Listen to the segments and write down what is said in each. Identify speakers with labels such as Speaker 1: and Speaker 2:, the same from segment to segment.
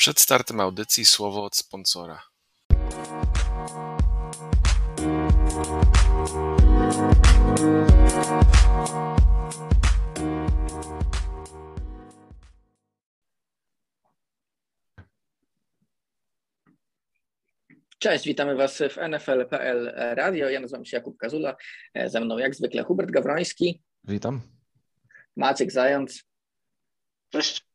Speaker 1: Przed startem audycji słowo od sponsora.
Speaker 2: Cześć, witamy Was w NFL.pl Radio. Ja nazywam się Jakub Kazula. Ze mną jak zwykle Hubert Gawroński.
Speaker 3: Witam.
Speaker 2: Maciek Zając.
Speaker 4: Cześć.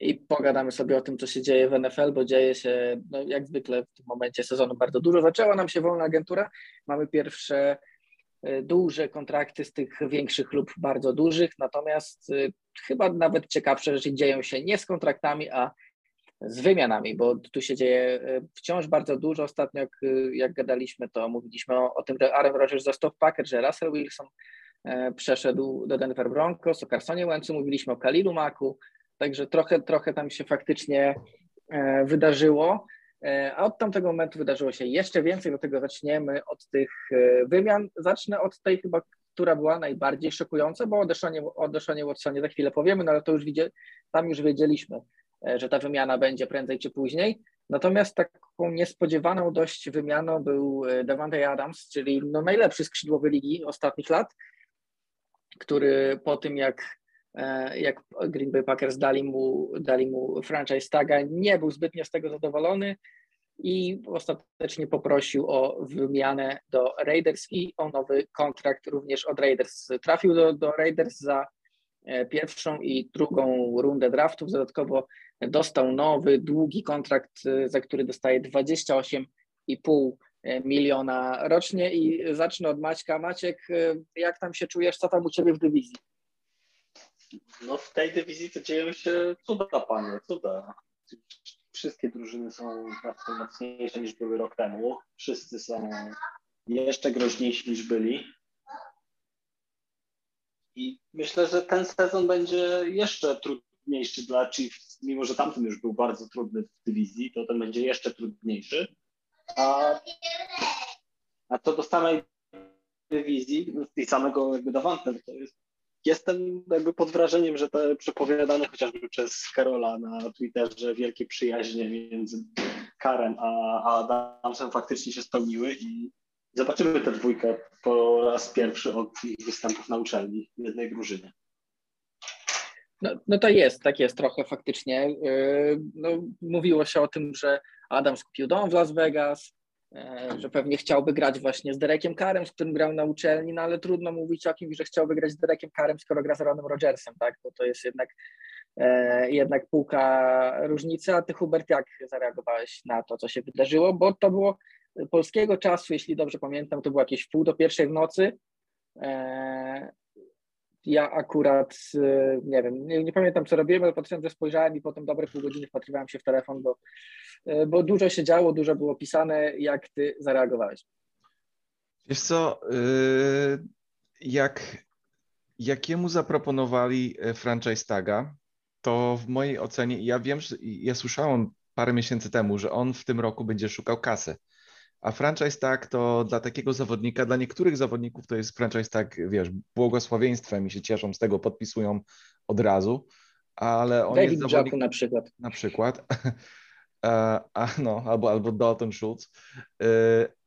Speaker 2: I pogadamy sobie o tym, co się dzieje w NFL, bo dzieje się, no, jak zwykle w tym momencie sezonu bardzo dużo. Zaczęła nam się wolna agentura. Mamy pierwsze y, duże kontrakty z tych większych lub bardzo dużych, natomiast y, chyba nawet ciekawsze rzeczy dzieją się nie z kontraktami, a z wymianami, bo tu się dzieje y, wciąż bardzo dużo. Ostatnio, jak, jak gadaliśmy, to mówiliśmy o, o tym, że Aaron Rodgers został w że Russell Wilson e, przeszedł do Denver Broncos, o Carsonie Wentzu mówiliśmy, o Kalilu Maku, także trochę, trochę tam się faktycznie e, wydarzyło. E, a od tamtego momentu wydarzyło się jeszcze więcej, dlatego zaczniemy od tych wymian. Zacznę od tej chyba, która była najbardziej szokująca, bo o Deshonie, Watsonie za chwilę powiemy, no ale to już widzie, tam już wiedzieliśmy, E, że ta wymiana będzie prędzej czy później. Natomiast taką niespodziewaną dość wymianą był e, Devante Adams, czyli no najlepszy skrzydłowy ligi ostatnich lat, który po tym jak, e, jak Green Bay Packers dali mu, dali mu franchise taga, nie był zbytnio z tego zadowolony i ostatecznie poprosił o wymianę do Raiders i o nowy kontrakt również od Raiders. Trafił do, do Raiders za pierwszą i drugą rundę draftów. Dodatkowo dostał nowy, długi kontrakt, y, za który dostaje 28,5 y, miliona rocznie. I zacznę od Maćka. Maciek, jak tam się czujesz? Co tam u Ciebie w dywizji?
Speaker 4: No w tej dywizji to dzieją się cuda, panie, cuda. Wszystkie drużyny są znacznie mocniejsze niż były rok temu. Wszyscy są jeszcze groźniejsi niż byli. I myślę, że ten sezon będzie jeszcze trudniejszy dla Chiefs, mimo że tamten już był bardzo trudny w dywizji, to ten będzie jeszcze trudniejszy. A, a co do samej dywizji i samego jakby Davante, to jest, jestem jakby pod wrażeniem, że te przepowiadane chociażby przez Karola na Twitterze wielkie przyjaźnie między Karen a, Adamsem faktycznie się spełniły i Zobaczymy tę dwójkę po raz pierwszy od ich występów na uczelni w jednej drużynie.
Speaker 2: No, no to jest, tak jest trochę faktycznie. Yy, no, mówiło się o tym, że Adam skupił dom w Las Vegas, że pewnie chciałby grać właśnie z Derekiem Karem, z którym grał na uczelni, no ale trudno mówić o kimś, że chciałby grać z Derekiem Karem, skoro gra z Aaronem Rodgersem, tak? Bo to jest jednak, yy, jednak półka różnicy. A ty, Hubert, jak zareagowałeś na to, co się wydarzyło? Bo to było polskiego czasu, jeśli dobrze pamiętam, to było jakieś pół do pierwszej w nocy. E, ja akurat, e, nie wiem, nie, nie, pamiętam co robiłem, ale patrzyłem, że spojrzałem i potem dobre pół godziny wpatrywałem się w telefon, bo, e, bo dużo się działo, dużo było pisane. Jak ty zareagowałeś?
Speaker 3: Wiesz co, y, jak, jakiemu zaproponowali franchise taga, to w mojej ocenie, ja wiem, że ja słyszałem parę miesięcy temu, że on w tym roku będzie szukał kasy. A franchise tag to dla takiego zawodnika, dla niektórych zawodników to jest franchise tag, wiesz, błogosławieństwem i się cieszą z tego, podpisują od razu, ale on
Speaker 2: David
Speaker 3: jest zawodnik...
Speaker 2: na przykład.
Speaker 3: Na przykład. A, no, albo, albo Dalton Schultz. Y,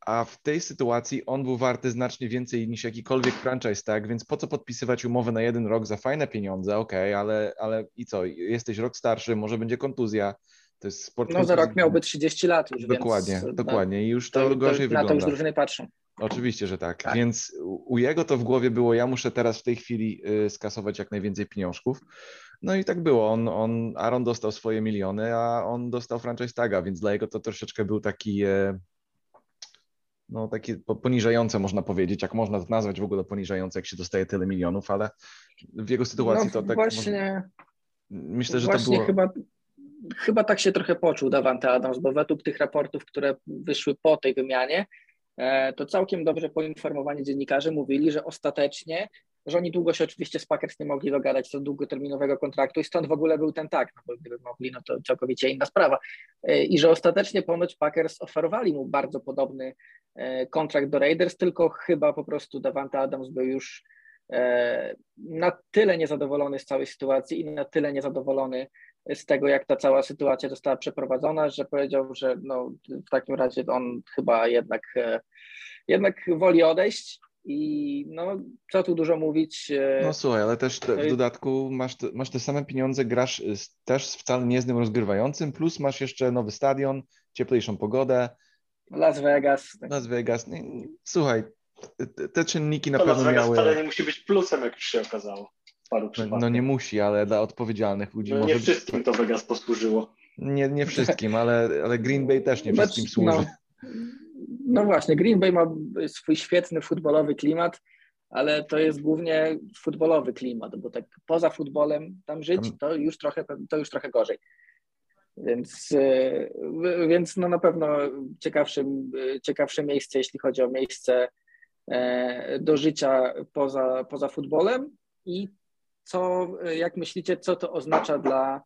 Speaker 3: a w tej sytuacji on był warty znacznie więcej niż jakikolwiek franchise tag, więc po co podpisywać umowę na jeden rok za fajne pieniądze, okej, okay, ale, ale i co, jesteś rok starszy, może będzie kontuzja, to jest sport.
Speaker 2: No za rok miałby 30 lat już.
Speaker 3: Dokładnie,
Speaker 2: więc,
Speaker 3: dokładnie. I już to, to gorzej to, wygląda.
Speaker 2: Na to już drużyny patrzą.
Speaker 3: Oczywiście, że tak. tak. Więc u jego to w głowie było, ja muszę teraz w tej chwili y, skasować jak najwięcej pieniążków. No i tak było. On, on, Aaron dostał swoje miliony, a on dostał franchise taga, więc dla jego to troszeczkę był taki e, no takie poniżające można powiedzieć, jak można to nazwać w ogóle poniżające, jak się dostaje tyle milionów, ale w jego sytuacji no, to tak
Speaker 2: właśnie,
Speaker 3: myślę, że to było...
Speaker 2: chyba chyba tak się trochę poczuł Davante Adams, bo według tych raportów, które wyszły po tej wymianie, e, to całkiem dobrze poinformowani dziennikarze mówili, że ostatecznie, że oni długo się oczywiście z Packers nie mogli dogadać co do długoterminowego kontraktu i stąd w ogóle był ten tak, no bo gdyby mogli, no to całkowicie inna sprawa. E, I że ostatecznie ponoć Packers oferowali mu bardzo podobny e, kontrakt do Raiders, tylko chyba po prostu Davante Adams był już na tyle niezadowolony z całej sytuacji i na tyle niezadowolony z tego, jak ta cała sytuacja została przeprowadzona, że powiedział, że no, w takim razie on chyba jednak, jednak woli odejść i no, co tu dużo mówić.
Speaker 3: No słuchaj, ale też te, w dodatku masz te, masz te same pieniądze, grasz też wcale niezłym rozgrywającym, plus masz jeszcze nowy stadion, cieplejszą pogodę.
Speaker 2: Las Vegas.
Speaker 3: Las Vegas. Słuchaj, te, te czynniki na
Speaker 4: to
Speaker 3: pewno
Speaker 4: Las Vegas
Speaker 3: miały...
Speaker 4: wcale nie musi być plusem, jak już się okazało.
Speaker 3: No, no, nie musi, ale dla odpowiedzialnych ludzi
Speaker 4: no,
Speaker 3: może...
Speaker 4: Nie wszystkim to Vegas posłużyło.
Speaker 3: Nie, nie wszystkim, ale, ale Green Bay też nie wszystkim służy.
Speaker 2: No, no właśnie, Green Bay ma swój świetny futbolowy klimat, ale to jest głównie futbolowy klimat, bo tak poza futbolem tam żyć, to już trochę, to już trochę gorzej. Więc, e, więc no na pewno ciekawsze, ciekawsze miejsce, jeśli chodzi o miejsce e, do życia poza, poza futbolem i co, jak myślicie, co to oznacza dla,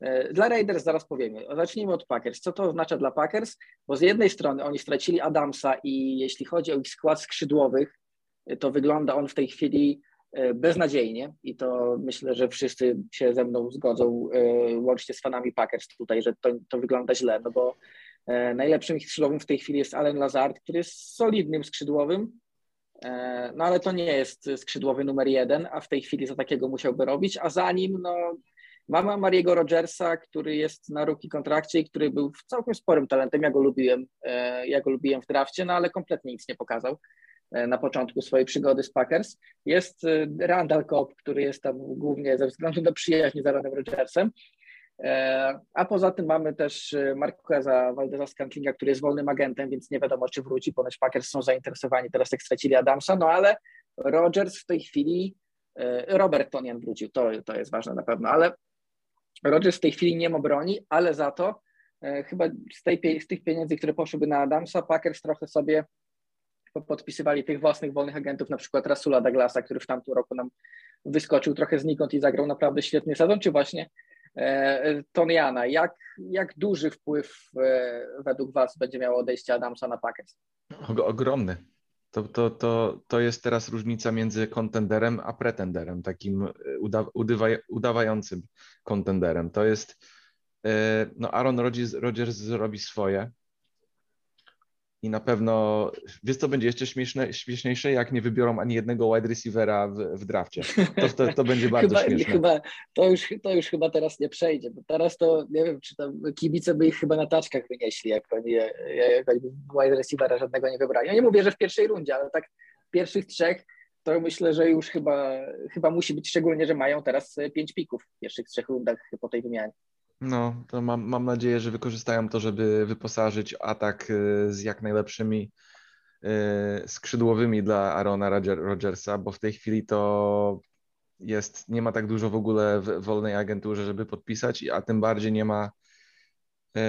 Speaker 2: e, dla Raiders? Zaraz powiemy. Zacznijmy od Packers. Co to oznacza dla Packers? Bo z jednej strony oni stracili Adamsa i jeśli chodzi o ich skład skrzydłowych, to wygląda on w tej chwili beznadziejnie i to myślę, że wszyscy się ze mną zgodzą, łącznie z fanami Packers tutaj, że to, to wygląda źle, no bo najlepszym skrzydłowym w tej chwili jest Allen Lazard, który jest solidnym skrzydłowym, no ale to nie jest skrzydłowy numer jeden, a w tej chwili za takiego musiałby robić, a za nim no, mamy Mariego Rogersa, który jest na ruki kontrakcie i który był całkiem sporym talentem, ja go lubiłem, ja go lubiłem w drafcie, no ale kompletnie nic nie pokazał na początku swojej przygody z Packers. Jest Randall Cobb, który jest tam głównie ze względu na przyjaźń z Aaronem Rodgersem. A poza tym mamy też Marqueza Valdeza Scantlinga, który jest wolnym agentem, więc nie wiadomo, czy wróci. Ponoć Packers są zainteresowani teraz, jak stracili Adamsa, no ale Rodgers w tej chwili, Robert Tonian wrócił, to, to jest ważne na pewno, ale Rodgers w tej chwili nie ma broni, ale za to chyba z, tej, z tych pieniędzy, które poszłyby na Adamsa, Packers trochę sobie podpisywali tych własnych wolnych agentów, na przykład Rasula Douglasa, który w tamtym roku nam wyskoczył trochę znikąd i zagrał naprawdę świetny sezon, czy właśnie e, Toniana. Jak, jak duży wpływ e, według Was będzie miało odejście Adamsa na Packers?
Speaker 3: Ogromny. To, to, to, to jest teraz różnica między kontenderem a pretenderem, takim uda, udywa, udawającym kontenderem. To jest, e, no Aaron Rodgers zrobi swoje, i na pewno, wiesz co będzie jeszcze śmieszne, śmieszniejsze, jak nie wybiorą ani jednego wide receivera w, w drafcie. To, to, to będzie bardzo
Speaker 2: chyba,
Speaker 3: śmieszne.
Speaker 2: Chyba, to, już, to już chyba teraz nie przejdzie, bo teraz to nie wiem, czy tam kibice by ich chyba na taczkach wynieśli, jak oni, jak oni wide receivera żadnego nie wybrali. Ja nie mówię, że w pierwszej rundzie, ale tak pierwszych trzech to myślę, że już chyba, chyba musi być, szczególnie, że mają teraz pięć pików w pierwszych trzech rundach po tej wymianie.
Speaker 3: No, to mam, mam nadzieję, że wykorzystają to, żeby wyposażyć atak y, z jak najlepszymi y, skrzydłowymi dla Arona Rodgersa, bo w tej chwili to jest, nie ma tak dużo w ogóle w wolnej agenturze, żeby podpisać, a tym bardziej nie ma, y,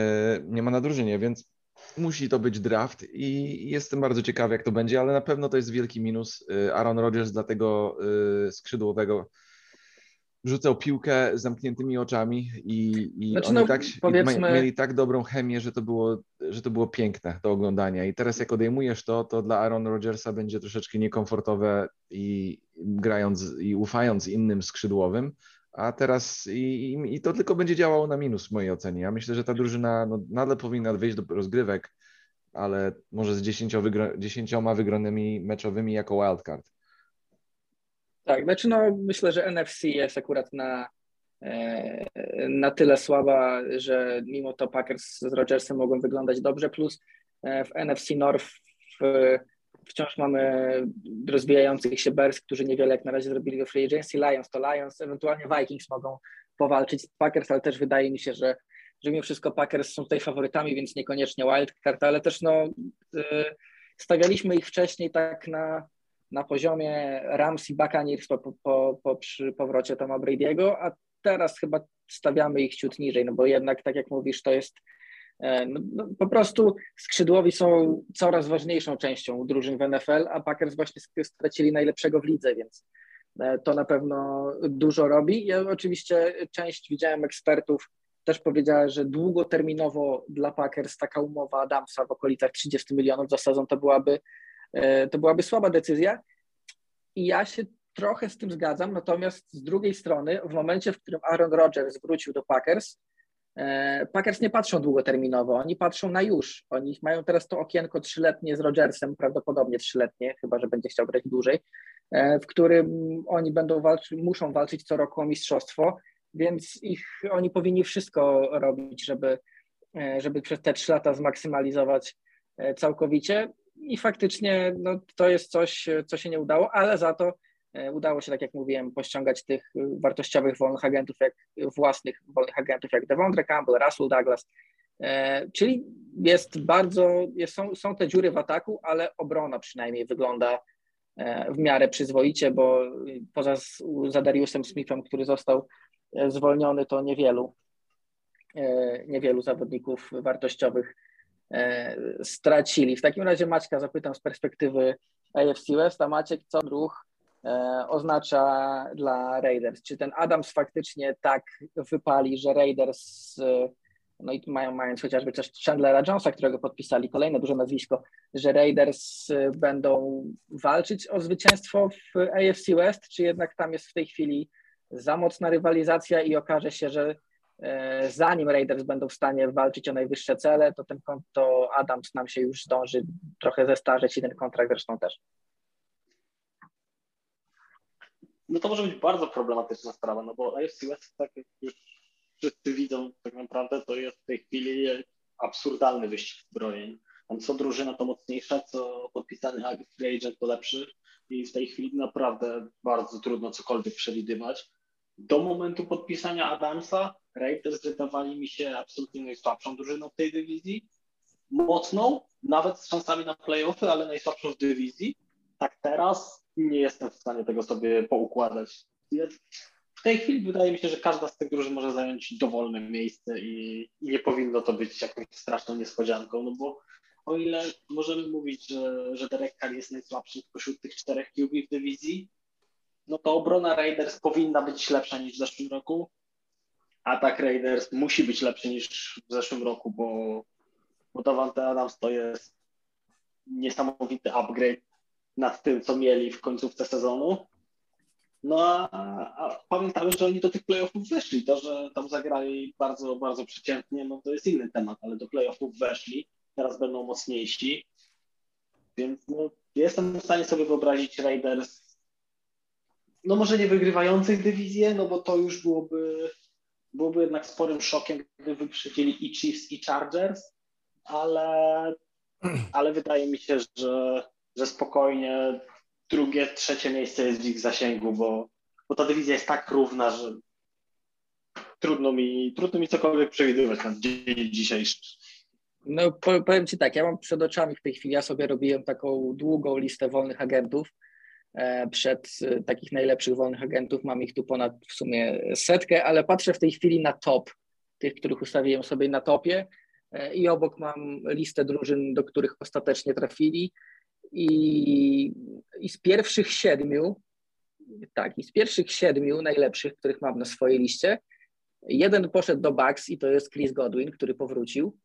Speaker 3: nie ma na drużynie, więc musi to być draft i jestem bardzo ciekawy, jak to będzie, ale na pewno to jest wielki minus. Aaron Rodgers dla tego skrzydłowego rzucał piłkę z zamkniętymi oczami i, i znaczy, oni no, tak, powiedzmy... mieli tak dobrą chemię, że to, było, że to było piękne do oglądania. I teraz jak odejmujesz to, to dla Aaron Rodgersa będzie troszeczkę niekomfortowe i grając i ufając innym skrzydłowym, a teraz i, i, to tylko będzie działało na minus w mojej ocenie. Ja myślę, że ta drużyna no, nadal powinna wejść do rozgrywek, ale może z dziesięcioma wygranymi meczowymi jako wildcard.
Speaker 2: Tak, znaczy no myślę, że NFC jest akurat na, e, na tyle słaba, że mimo to Packers z Rodgersem mogą wyglądać dobrze, plus e, w NFC North wciąż mamy rozwijających się Bears, którzy niewiele jak na razie zrobili do free agency, Lions to Lions, ewentualnie Vikings mogą powalczyć z Packers, ale też wydaje mi się, że, że mimo wszystko Packers są tutaj faworytami, więc niekoniecznie wildcard, ale też no e, stawialiśmy ich wcześniej tak na na poziomie Rams i Buccaneers po, po, po, przy powrocie Toma Brady'ego, a teraz chyba stawiamy ich ciut niżej, no bo jednak, tak jak mówisz, to jest e, no, no, po prostu skrzydłowi są coraz ważniejszą częścią drużyn w NFL, a Packers właśnie stracili najlepszego w lidze, więc e, to na pewno dużo robi. Ja oczywiście część widziałem ekspertów też powiedziała, że długoterminowo dla Packers taka umowa Adamsa w okolicach 30 milionów za sezon to byłaby to byłaby słaba decyzja. I ja się trochę z tym zgadzam, natomiast z drugiej strony, w momencie, w którym Aaron Rodgers wrócił do Packers, e, Packers nie patrzą długoterminowo, oni patrzą na już. Oni mają teraz to okienko trzyletnie z Rodgersem, prawdopodobnie trzyletnie, chyba że będzie chciał grać dłużej, e, w którym oni będą walczyć, muszą walczyć co roku o mistrzostwo, więc ich, oni powinni wszystko robić, żeby, e, żeby przez te trzy lata zmaksymalizować całkowicie. I faktycznie no, to jest coś, co się nie udało, ale za to E, udało się, tak jak mówiłem, pościągać tych wartościowych wolnych agentów, jak własnych wolnych agentów, jak Devondre Campbell, Russell Douglas. E, czyli jest bardzo, jest, są, są te dziury w ataku, ale obrona przynajmniej wygląda e, w miarę przyzwoicie, bo poza Zadariusem Smithem, który został zwolniony, to niewielu, niewielu zawodników wartościowych stracili. W takim razie Maćka zapytam z perspektywy AFC West, a Maciek, co ruch E, oznacza dla Raiders. Czy ten Adams faktycznie tak wypali, że Raiders, e, no i mają, mając chociażby też Chandlera Jonesa, którego podpisali, kolejne duże nazwisko, że Raiders e, będą walczyć o zwycięstwo w AFC West, czy jednak tam jest w tej chwili za mocna rywalizacja i okaże się, że zanim Raiders będą w stanie walczyć o najwyższe cele, to ten to Adams nam się już zdąży trochę zestarzeć i ten kontrakt zresztą też
Speaker 4: no to może być bardzo problematyczna sprawa, no bo AFC West, tak jak już wszyscy widzą tak naprawdę, to jest w tej chwili absurdalny wyścig zbrojeń. Tam co drużyna to mocniejsza, co podpisany free agent to lepszy i w tej chwili naprawdę bardzo trudno cokolwiek przewidywać. Do momentu podpisania Adamsa Raiders wydawali mi się absolutnie najsłabszą drużyną w tej dywizji. Mocną, nawet z szansami na playoffy, ale najsłabszą w dywizji. Tak teraz nie jestem w stanie tego sobie poukładać. W tej chwili wydaje mi się, że każda z tych drużyn może zająć dowolne miejsce i, i nie powinno to być jakąś straszną niespodzianką, no bo o ile możemy mówić, że, że Derek Carr jest najsłabszy spośród tych czterech QB w dywizji, no to obrona Raiders powinna być lepsza niż w zeszłym roku. Atak Raiders musi być lepszy niż w zeszłym roku, bo, bo Davante Adams to jest niesamowity upgrade nad tym, co mieli w końcówce sezonu. No a, a pamiętamy, że oni do tych playoffów weszli. To, że tam zagrali bardzo, bardzo przeciętnie, no to jest inny temat, ale do playoffów weszli. Teraz będą mocniejsi. Więc no, jestem w stanie sobie wyobrazić Raiders, no może nie wygrywających dywizję, no bo to już byłoby, byłoby jednak sporym szokiem, gdyby wyprzedzili i Chiefs, i Chargers, ale, ale wydaje mi się, że że spokojnie drugie, trzecie miejsce jest w ich zasięgu, bo, bo ta dywizja jest tak równa, że trudno mi, trudno mi cokolwiek przewidywać na dzień dzisiejszy.
Speaker 2: No powiem Ci tak, ja mam przed oczami w tej chwili, ja sobie robiłem taką długą listę wolnych agentów, przed e, takich najlepszych wolnych agentów, mam ich tu ponad w sumie setkę, ale patrzę w tej chwili na top, tych, których ustawiłem sobie na topie e, i obok mam listę drużyn, do których ostatecznie trafili i, i z pierwszych siedmiu, tak, i z pierwszych siedmiu najlepszych, których mam na swojej liście, jeden poszedł do Bucks i to jest Chris Godwin, który powrócił.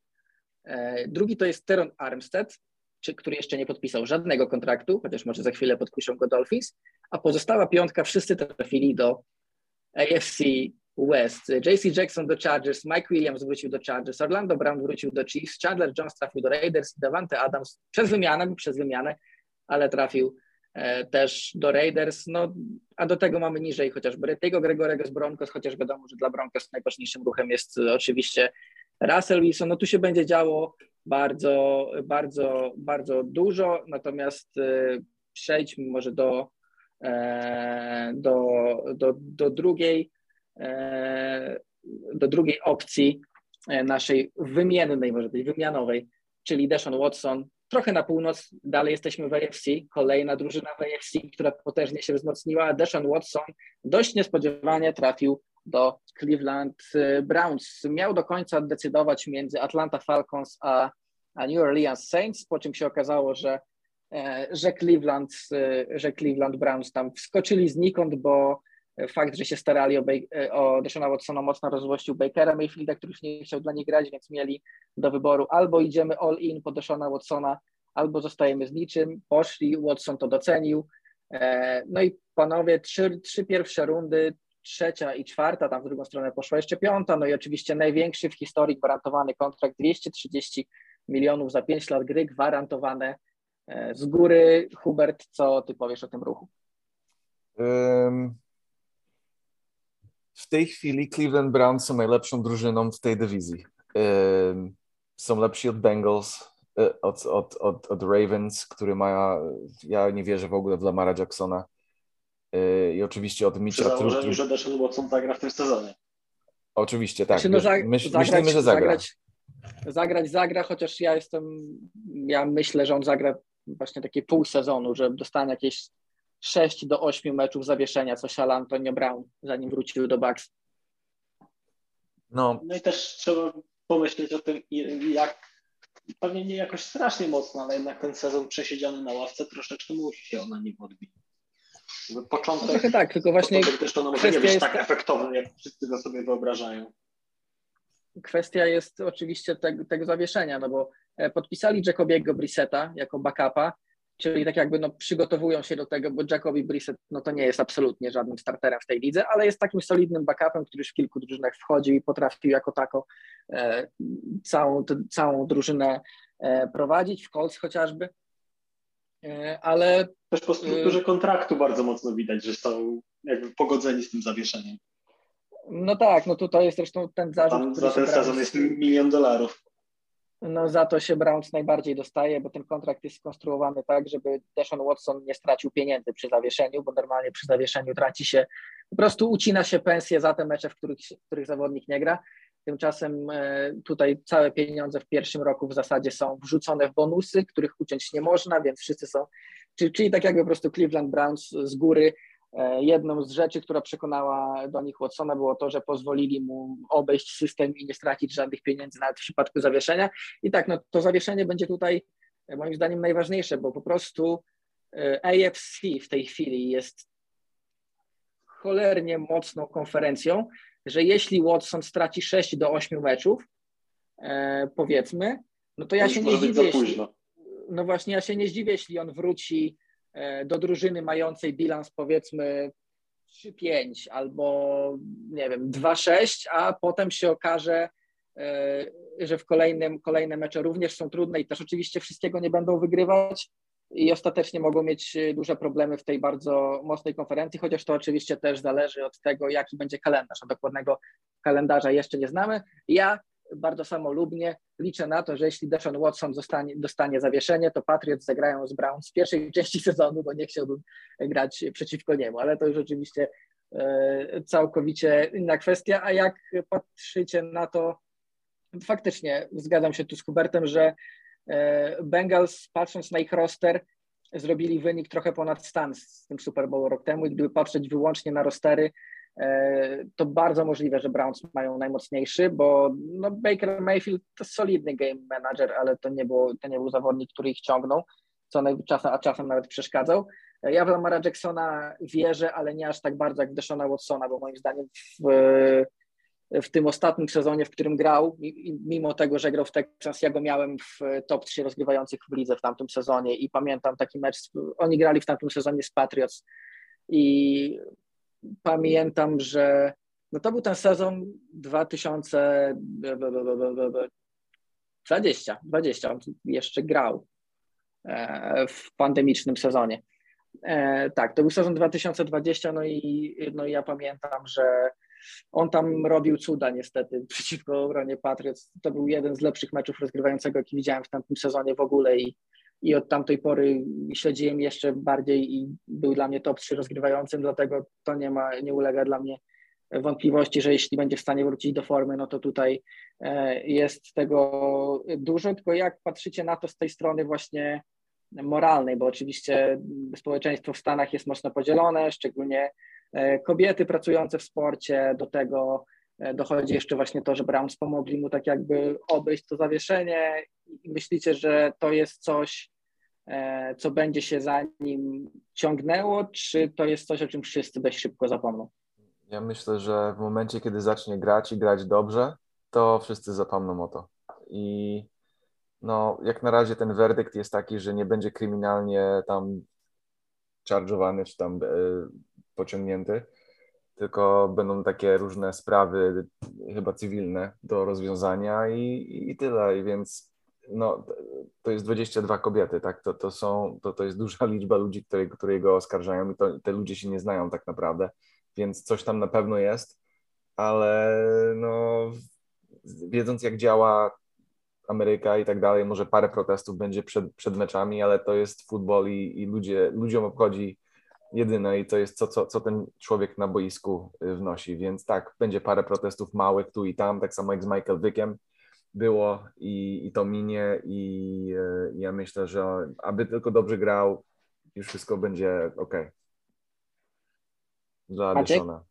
Speaker 2: E, drugi to jest Teron Armstead, czy, który jeszcze nie podpisał żadnego kontraktu, chociaż może za chwilę podpiszą go Dolphins, a pozostała piątka wszyscy trafili do AFC West. JC Jackson do Chargers, Mike Williams wrócił do Chargers, Orlando Brown wrócił do Chiefs, Chandler Jones trafił do Raiders, Davante Adams przez wymianę, przez wymianę, ale trafił e, też do Raiders, no, a do tego mamy niżej chociażby tego Gregorego z Broncos, chociaż wiadomo, że dla Broncos najważniejszym ruchem jest oczywiście Russell Wilson, no tu się będzie działo bardzo, bardzo, bardzo dużo, natomiast e, przejdźmy może do, e, do, do, do drugiej E, do drugiej opcji e, naszej wymiennej, może być wymianowej, czyli Deshaun Watson. Trochę na północ, dalej jesteśmy w AFC, kolejna drużyna w AFC, która potężnie się wzmocniła. Deshaun Watson dość niespodziewanie trafił do Cleveland e, Browns. Miał do końca decydować między Atlanta Falcons a, a New Orleans Saints, po czym się okazało, że, że, Cleveland, że Cleveland Browns tam wskoczyli znikąd, bo fakt, że się starali o, o Deshona Watsona mocno rozłościł Bakera Mayfielda, który już nie chciał dla nich grać, więc mieli do wyboru albo idziemy all in po Deshona Watsona, albo zostajemy z niczym. Poszli, Watson to docenił, No i panowie, trzy, trzy pierwsze rundy, trzecia i czwarta, tam w drugą stronę poszła jeszcze piąta, no i oczywiście największy w historii gwarantowany kontrakt 230 milionów za 5 lat gry, gwarantowane z góry. Hubert, co ty powiesz o tym ruchu?
Speaker 3: W tej chwili Cleveland Browns są najlepszą drużyną w tej dywizji. Są lepsi od Bengals, e, od, od, od, od Ravens, który ma, ja nie wierzę w ogóle w Lamara Jacksona. E, I oczywiście od Mitcha
Speaker 4: Przy założeniu, że Deshaun Watson zagra w tym sezonie.
Speaker 3: Oczywiście, tak. Znaczy, no, za, Myśl, zagrać, myślimy, że zagra.
Speaker 2: Zagrać, zagrać zagra, chociaż ja jestem, ja myślę, że on zagra właśnie takie pół sezonu, że dostanie jakieś 6 do 8 meczów zawieszenia, co siala Antonio Brown, zanim wrócił do Bucks.
Speaker 4: No. no i też trzeba pomyśleć o tym, jak pewnie nie jakoś strasznie mocno, ale jednak ten sezon przesiedziany na ławce troszeczkę musi się na nim odbić. Początek, no
Speaker 2: trochę tak, tylko właśnie
Speaker 4: też to może nie być tak efektowny, jak wszyscy go sobie wyobrażają.
Speaker 2: Kwestia jest oczywiście tego, tego zawieszenia, no bo e, podpisali Jacobiego Brisseta jako backupa, czyli tak jakby no, przygotowują się do tego, bo Jacobi Brissett no, to nie jest absolutnie żadnym starterem w tej lidze, ale jest takim solidnym backupem, który już w kilku drużynach wchodził i potrafił jako tako e, całą, t, całą drużynę e, prowadzić, w Colts chociażby. E, ale
Speaker 4: też po strukturze e, kontraktu bardzo mocno widać, że są jakby pogodzeni z tym zawieszeniem.
Speaker 2: No tak, no tutaj jest zresztą ten zarzut. Tam
Speaker 4: za ten sezon jest milion dolarów
Speaker 2: no za to się Browns najbardziej dostaje, bo ten kontrakt jest skonstruowany tak, żeby Deshaun Watson nie stracił pieniędzy przy zawieszeniu, bo normalnie przy zawieszeniu traci się, po prostu ucina się pensję za te mecze, w których, w których zawodnik nie gra. Tymczasem e, tutaj całe pieniądze w pierwszym roku w zasadzie są wrzucone w bonusy, których uciąć nie można, więc wszyscy są, czyli, czyli tak jakby po prostu Cleveland Browns z góry E, jedną z rzeczy, która przekonała do nich Watsona, było to, że pozwolili mu obejść system i nie stracić żadnych pieniędzy nawet w przypadku zawieszenia. I tak, no to zawieszenie będzie tutaj e, moim zdaniem najważniejsze, bo po prostu AFC w tej chwili jest cholernie mocną konferencją, że jeśli Watson straci 6 do 8 meczów, powiedzmy, no to ja to się nie zdziwię. Jeśli, no właśnie, ja się nie zdziwię, jeśli on wróci E, do drużyny mającej bilans powiedzmy 3-5 albo nie wiem 2-6, a potem się okaże, e, że w kolejnym, kolejne mecze również są trudne i też oczywiście wszystkiego nie będą wygrywać i ostatecznie mogą mieć duże problemy w tej bardzo mocnej konferencji, chociaż to oczywiście też zależy od tego, jaki będzie kalendarz, a dokładnego kalendarza jeszcze nie znamy. Ja bardzo samolubnie. Liczę na to, że jeśli Deshaun Watson zostanie, dostanie zawieszenie, to Patriots zagrają z Browns w pierwszej części sezonu, bo nie chciałbym grać przeciwko niemu, ale to już oczywiście e, całkowicie inna kwestia. A jak patrzycie na to, faktycznie zgadzam się tu z Hubertem, że Bengals, patrząc na ich roster, zrobili wynik trochę ponad stan z tym Super Bowl rok temu i gdyby patrzeć wyłącznie na rostery, E, to bardzo możliwe, że Browns mają najmocniejszy, bo no Baker Mayfield to solidny game manager, ale to nie, było, to nie był zawodnik, który ich ciągnął, co czasem, a czasem nawet przeszkadzał. E, ja w Lamara Jacksona wierzę, ale nie aż tak bardzo jak w Deshona Watsona, bo moim zdaniem w, w tym ostatnim sezonie, w którym grał, mimo tego, że grał w Texas, ja go miałem w top 3 rozgrywających w lidze w tamtym sezonie i pamiętam taki mecz, oni grali w tamtym sezonie z Patriots i pamiętam, że no to był ten sezon 2020, 20, on jeszcze grał e, w pandemicznym sezonie. E, tak, to był sezon 2020, no i, no i ja pamiętam, że on tam robił cuda niestety przeciwko obronie Patriots. To był jeden z lepszych meczów rozgrywającego, jaki widziałem w tamtym sezonie w ogóle i, i od tamtej pory śledziłem jeszcze bardziej i był dla mnie top 3 rozgrywającym, dlatego to nie ma, nie ulega dla mnie wątpliwości, że jeśli będzie w stanie wrócić do formy, no to tutaj e, jest tego dużo, tylko jak patrzycie na to z tej strony właśnie moralnej, bo oczywiście społeczeństwo w Stanach jest mocno podzielone, szczególnie kobiety pracujące w sporcie, do tego e, dochodzi jeszcze właśnie to, że Browns pomogli mu tak jakby obejść to zawieszenie i myślicie, że to jest coś, E, co będzie się za nim ciągnęło, czy to jest coś, o czym wszyscy dość szybko zapomną?
Speaker 3: Ja myślę, że w momencie, kiedy zacznie grać i grać dobrze, to wszyscy zapomną o to. I no, jak na razie ten werdykt jest taki, że nie będzie kryminalnie tam charge'owany czy tam e, pociągnięty, tylko będą takie różne sprawy, chyba cywilne do rozwiązania i, i tyle. I więc no, to jest 22 kobiety, tak? To, to, są, to, to jest duża liczba ludzi, które, które go oskarżają i to, te ludzie się nie znają tak naprawdę, więc coś tam na pewno jest, ale no, wiedząc jak działa Ameryka i tak dalej, może parę protestów będzie przed, przed meczami, ale to jest futbol i, i ludzie, ludziom obchodzi jedyne i to jest co, co, co ten człowiek na boisku y, wnosi, więc tak, będzie parę protestów małych tu i tam, tak samo jak z Michael Wickiem było i, i to minie i, y, ja myślę, że aby tylko dobrze grał, już wszystko będzie ok. Dla Deshona.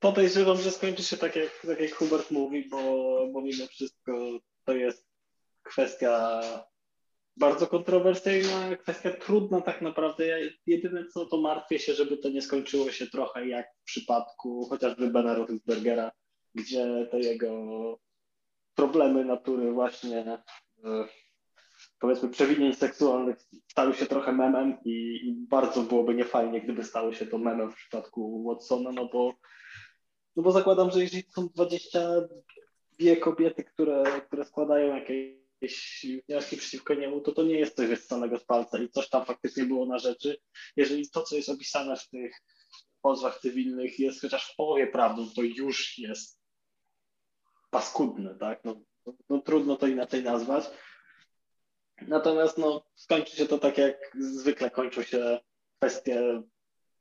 Speaker 4: Podejrzewam, że skończy się tak jak, tak jak Hubert mówi, bo, bo mimo wszystko to jest kwestia bardzo kontrowersyjna, kwestia trudna tak naprawdę. Ja jedyne co to martwię się, żeby to nie skończyło się trochę jak w przypadku chociażby Bena Roethlisbergera, gdzie te jego problemy natury właśnie e, powiedzmy przewinień seksualnych stały się trochę memem i, i bardzo byłoby niefajnie, gdyby stało się to memem w przypadku Watsona, no bo no bo zakładam, że jeżeli są 22 kobiety, które, które składają jakieś wnioski przeciwko niemu, to to nie jest coś wyssanego z palca i coś tam faktycznie było na rzeczy. Jeżeli to, co jest opisane w tych pozwach cywilnych jest chociaż w połowie prawdą, to już jest paskudne, tak? No, no trudno to inaczej nazwać. Natomiast no, skończy się to tak, jak zwykle kończą się kwestie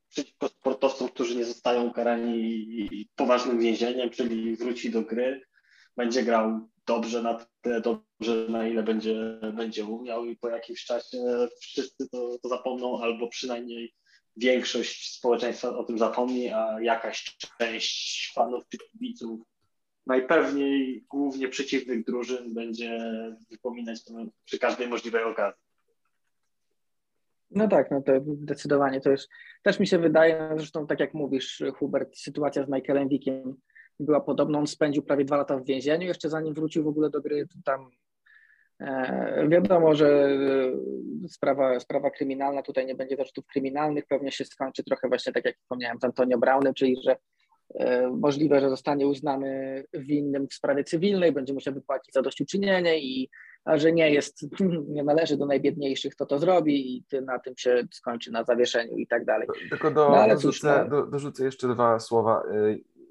Speaker 4: przeciwko sportowcom, którzy nie zostają karani poważnym więzieniem, czyli wróci do gry, będzie grał dobrze na tyle dobrze, na ile będzie, będzie umiał i po jakimś czasie wszyscy to, to zapomną, albo przynajmniej większość społeczeństwa o tym zapomni, a jakaś część fanów czy kibiców, najpewniej głównie przeciwnych drużyn, będzie wypominać to przy każdej możliwej okazji.
Speaker 2: No tak, no to zdecydowanie to jest, też mi się wydaje, zresztą tak jak mówisz Hubert, sytuacja z Michaelem Wickiem była podobna, on spędził prawie dwa lata w więzieniu, jeszcze zanim wrócił w ogóle do gry, tam e, wiadomo, że e, sprawa, sprawa kryminalna, tutaj nie będzie zarzutów kryminalnych, pewnie się skończy trochę właśnie tak jak wspomniałem z Antonio Brownem, czyli że e, możliwe, że zostanie uznany winnym w sprawie cywilnej, będzie musiał wypłacić zadośćuczynienie i a że nie jest, nie należy do najbiedniejszych, to to zrobi i na tym się skończy na zawieszeniu i tak dalej.
Speaker 3: Tylko do, no, dorzucę, cóż, no... do, dorzucę jeszcze dwa słowa.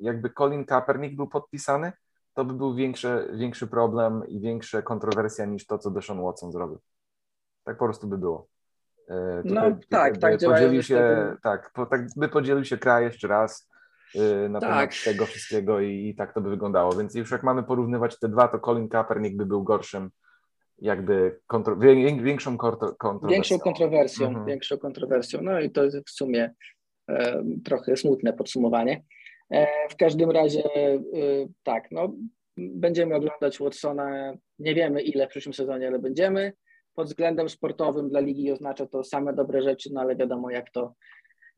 Speaker 3: Jakby Colin Kaepernick był podpisany, to by był większy, większy problem i większa kontrowersja niż to, co Deshaun Watson zrobił. Tak po prostu by było.
Speaker 2: No tutaj, tak, tak.
Speaker 3: Podzielił się, tak, po, tak by podzielił się kraj jeszcze raz y, na tak. temat tego wszystkiego i, i, tak to by wyglądało. Więc już jak mamy porównywać te dwa, to Colin Kaepernick by był gorszym jakby kontro, większą kontrowersją.
Speaker 2: Większą kontrowersją, mhm. większą kontrowersją. No i to jest w sumie e, trochę smutne podsumowanie. E, w każdym razie e, tak, no będziemy oglądać Watsona, nie wiemy ile w przyszłym sezonie, ale będziemy. Pod względem sportowym dla ligi oznacza to same dobre rzeczy, no ale wiadomo jak to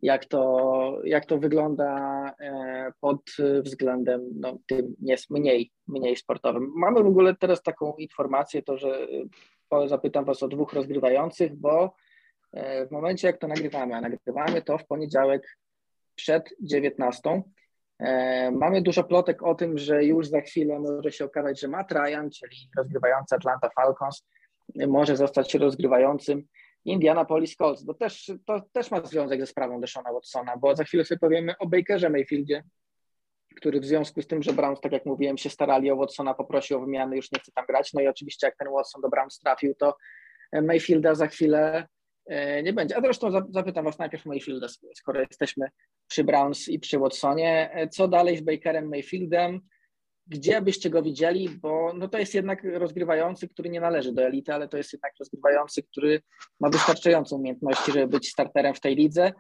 Speaker 2: jak to, jak to wygląda e, pod względem no, tym jest mniej, mniej sportowym. Mamy w ogóle teraz taką informację, to że zapytam Was o dwóch rozgrywających, bo w momencie jak to nagrywamy, a nagrywamy to w poniedziałek przed 19, e, mamy dużo plotek o tym, że już za chwilę może się okazać, że Matt Ryan, czyli rozgrywający Atlanta Falcons, może zostać rozgrywającym Indianapolis Colts, bo też, to też ma związek ze sprawą Deshona Watsona, bo za chwilę sobie powiemy o Bakerze Mayfieldzie, który w związku z tym, że Browns, tak jak mówiłem, się starali o Watsona, poprosił o wymianę, już nie chce tam grać, no i oczywiście jak ten Watson do Browns trafił, to Mayfielda za chwilę e, nie będzie. A zresztą zapytam Was najpierw Mayfielda, skoro jesteśmy przy Browns i przy Watsonie. E, co dalej z Bakerem Mayfieldem? gdzie byście go widzieli, bo no to jest jednak rozgrywający, który nie należy do elity, ale to jest jednak rozgrywający, który ma wystarczającą umiejętności, żeby być starterem w tej lidze.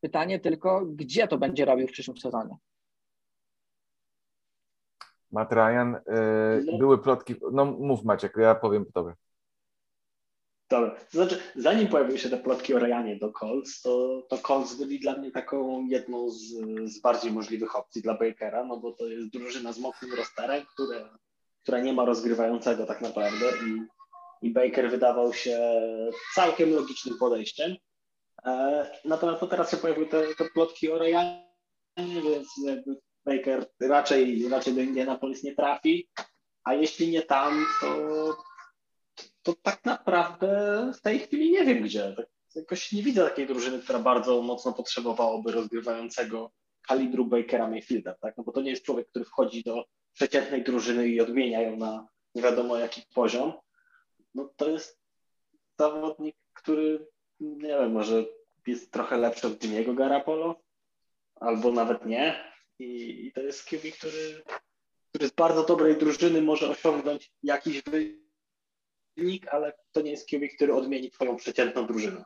Speaker 2: Pytanie tylko, gdzie to będzie robił w przyszłym sezonie?
Speaker 3: Matt Ryan, yy, były plotki, no mów Maciek, ja powiem po tobie.
Speaker 4: Dobra, to znaczy, zanim pojawiły się te plotki o Ryanie do Colts, to, to Colts byli dla mnie taką jedną z, z bardziej możliwych opcji dla Bakera, no bo to jest drużyna z mocnym rosterem, które, która nie ma rozgrywającego tak naprawdę i i Baker wydawał się całkiem logicznym podejściem. E, natomiast to teraz się pojawiły te, te plotki o Ryanie, więc jakby Baker raczej, raczej do Indianapolis nie trafi, a jeśli nie tam, to, to tak naprawdę w tej chwili nie wiem gdzie. Tak, jakoś nie widzę takiej drużyny, która bardzo mocno potrzebowałoby rozgrywającego kalibru Bakera Mayfielda, tak? No bo to nie jest człowiek, który wchodzi do przeciętnej drużyny i odmienia ją na nie wiadomo jaki poziom. No to jest zawodnik, który nie wiem, może jest trochę lepszy od Jimmy'ego Garapolo, albo nawet nie. I, I, to jest QB, który, który z bardzo dobrej drużyny może osiągnąć jakiś wynik, ale to nie jest QB, który odmieni twoją przeciętną drużynę.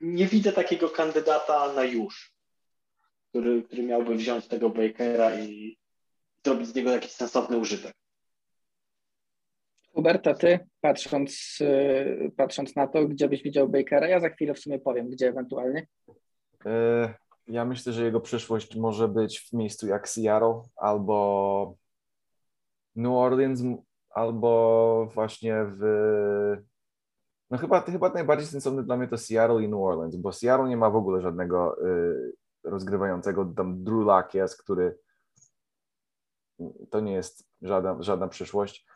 Speaker 4: nie widzę takiego kandydata na już, który, który miałby wziąć tego Bakera i zrobić z niego jakiś sensowny użytek.
Speaker 2: Huberta, ty patrząc, y, patrząc na to, gdzie byś widział Bakera, ja za chwilę w sumie powiem, gdzie ewentualnie.
Speaker 3: E, ja myślę, że jego przyszłość może być w miejscu jak Seattle albo New Orleans, albo właśnie w. No chyba, chyba najbardziej sensowny dla mnie to Seattle i New Orleans, bo Seattle nie ma w ogóle żadnego y, rozgrywającego. Tam Drew Luck jest, który to nie jest żadna, żadna przyszłość.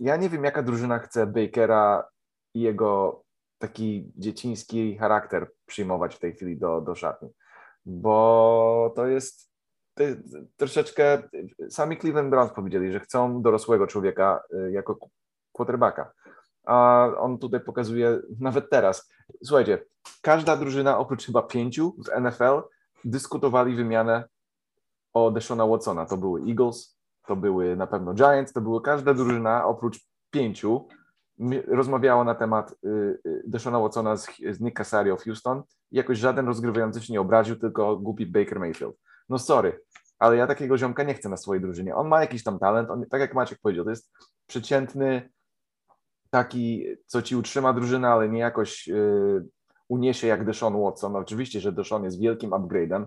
Speaker 3: Ja nie wiem, jaka drużyna chce Bakera i jego taki dzieciński charakter przyjmować w tej chwili do, do szatni bo to jest, troszeczkę, sami Cleveland Browns powiedzieli, że chcą dorosłego człowieka y, jako quarterbacka, a on tutaj pokazuje nawet teraz. Słuchajcie, każda drużyna oprócz chyba pięciu w NFL dyskutowali wymianę o Deshona Watsona. To były Eagles, to były na pewno Giants, to były każda drużyna oprócz pięciu rozmawiało na temat y, y, Deshona Watsona z, z Nick Casario w Houston jakoś żaden rozgrywający się nie obraził, tylko głupi Baker Mayfield. No sorry, ale ja takiego ziomka nie chcę na swojej drużynie. On ma jakiś tam talent, on, tak jak Maciek powiedział, to jest przeciętny taki, co ci utrzyma drużynę, ale nie jakoś yy, uniesie jak Deshaun Watson. Oczywiście, że Deshaun jest wielkim upgrade'em,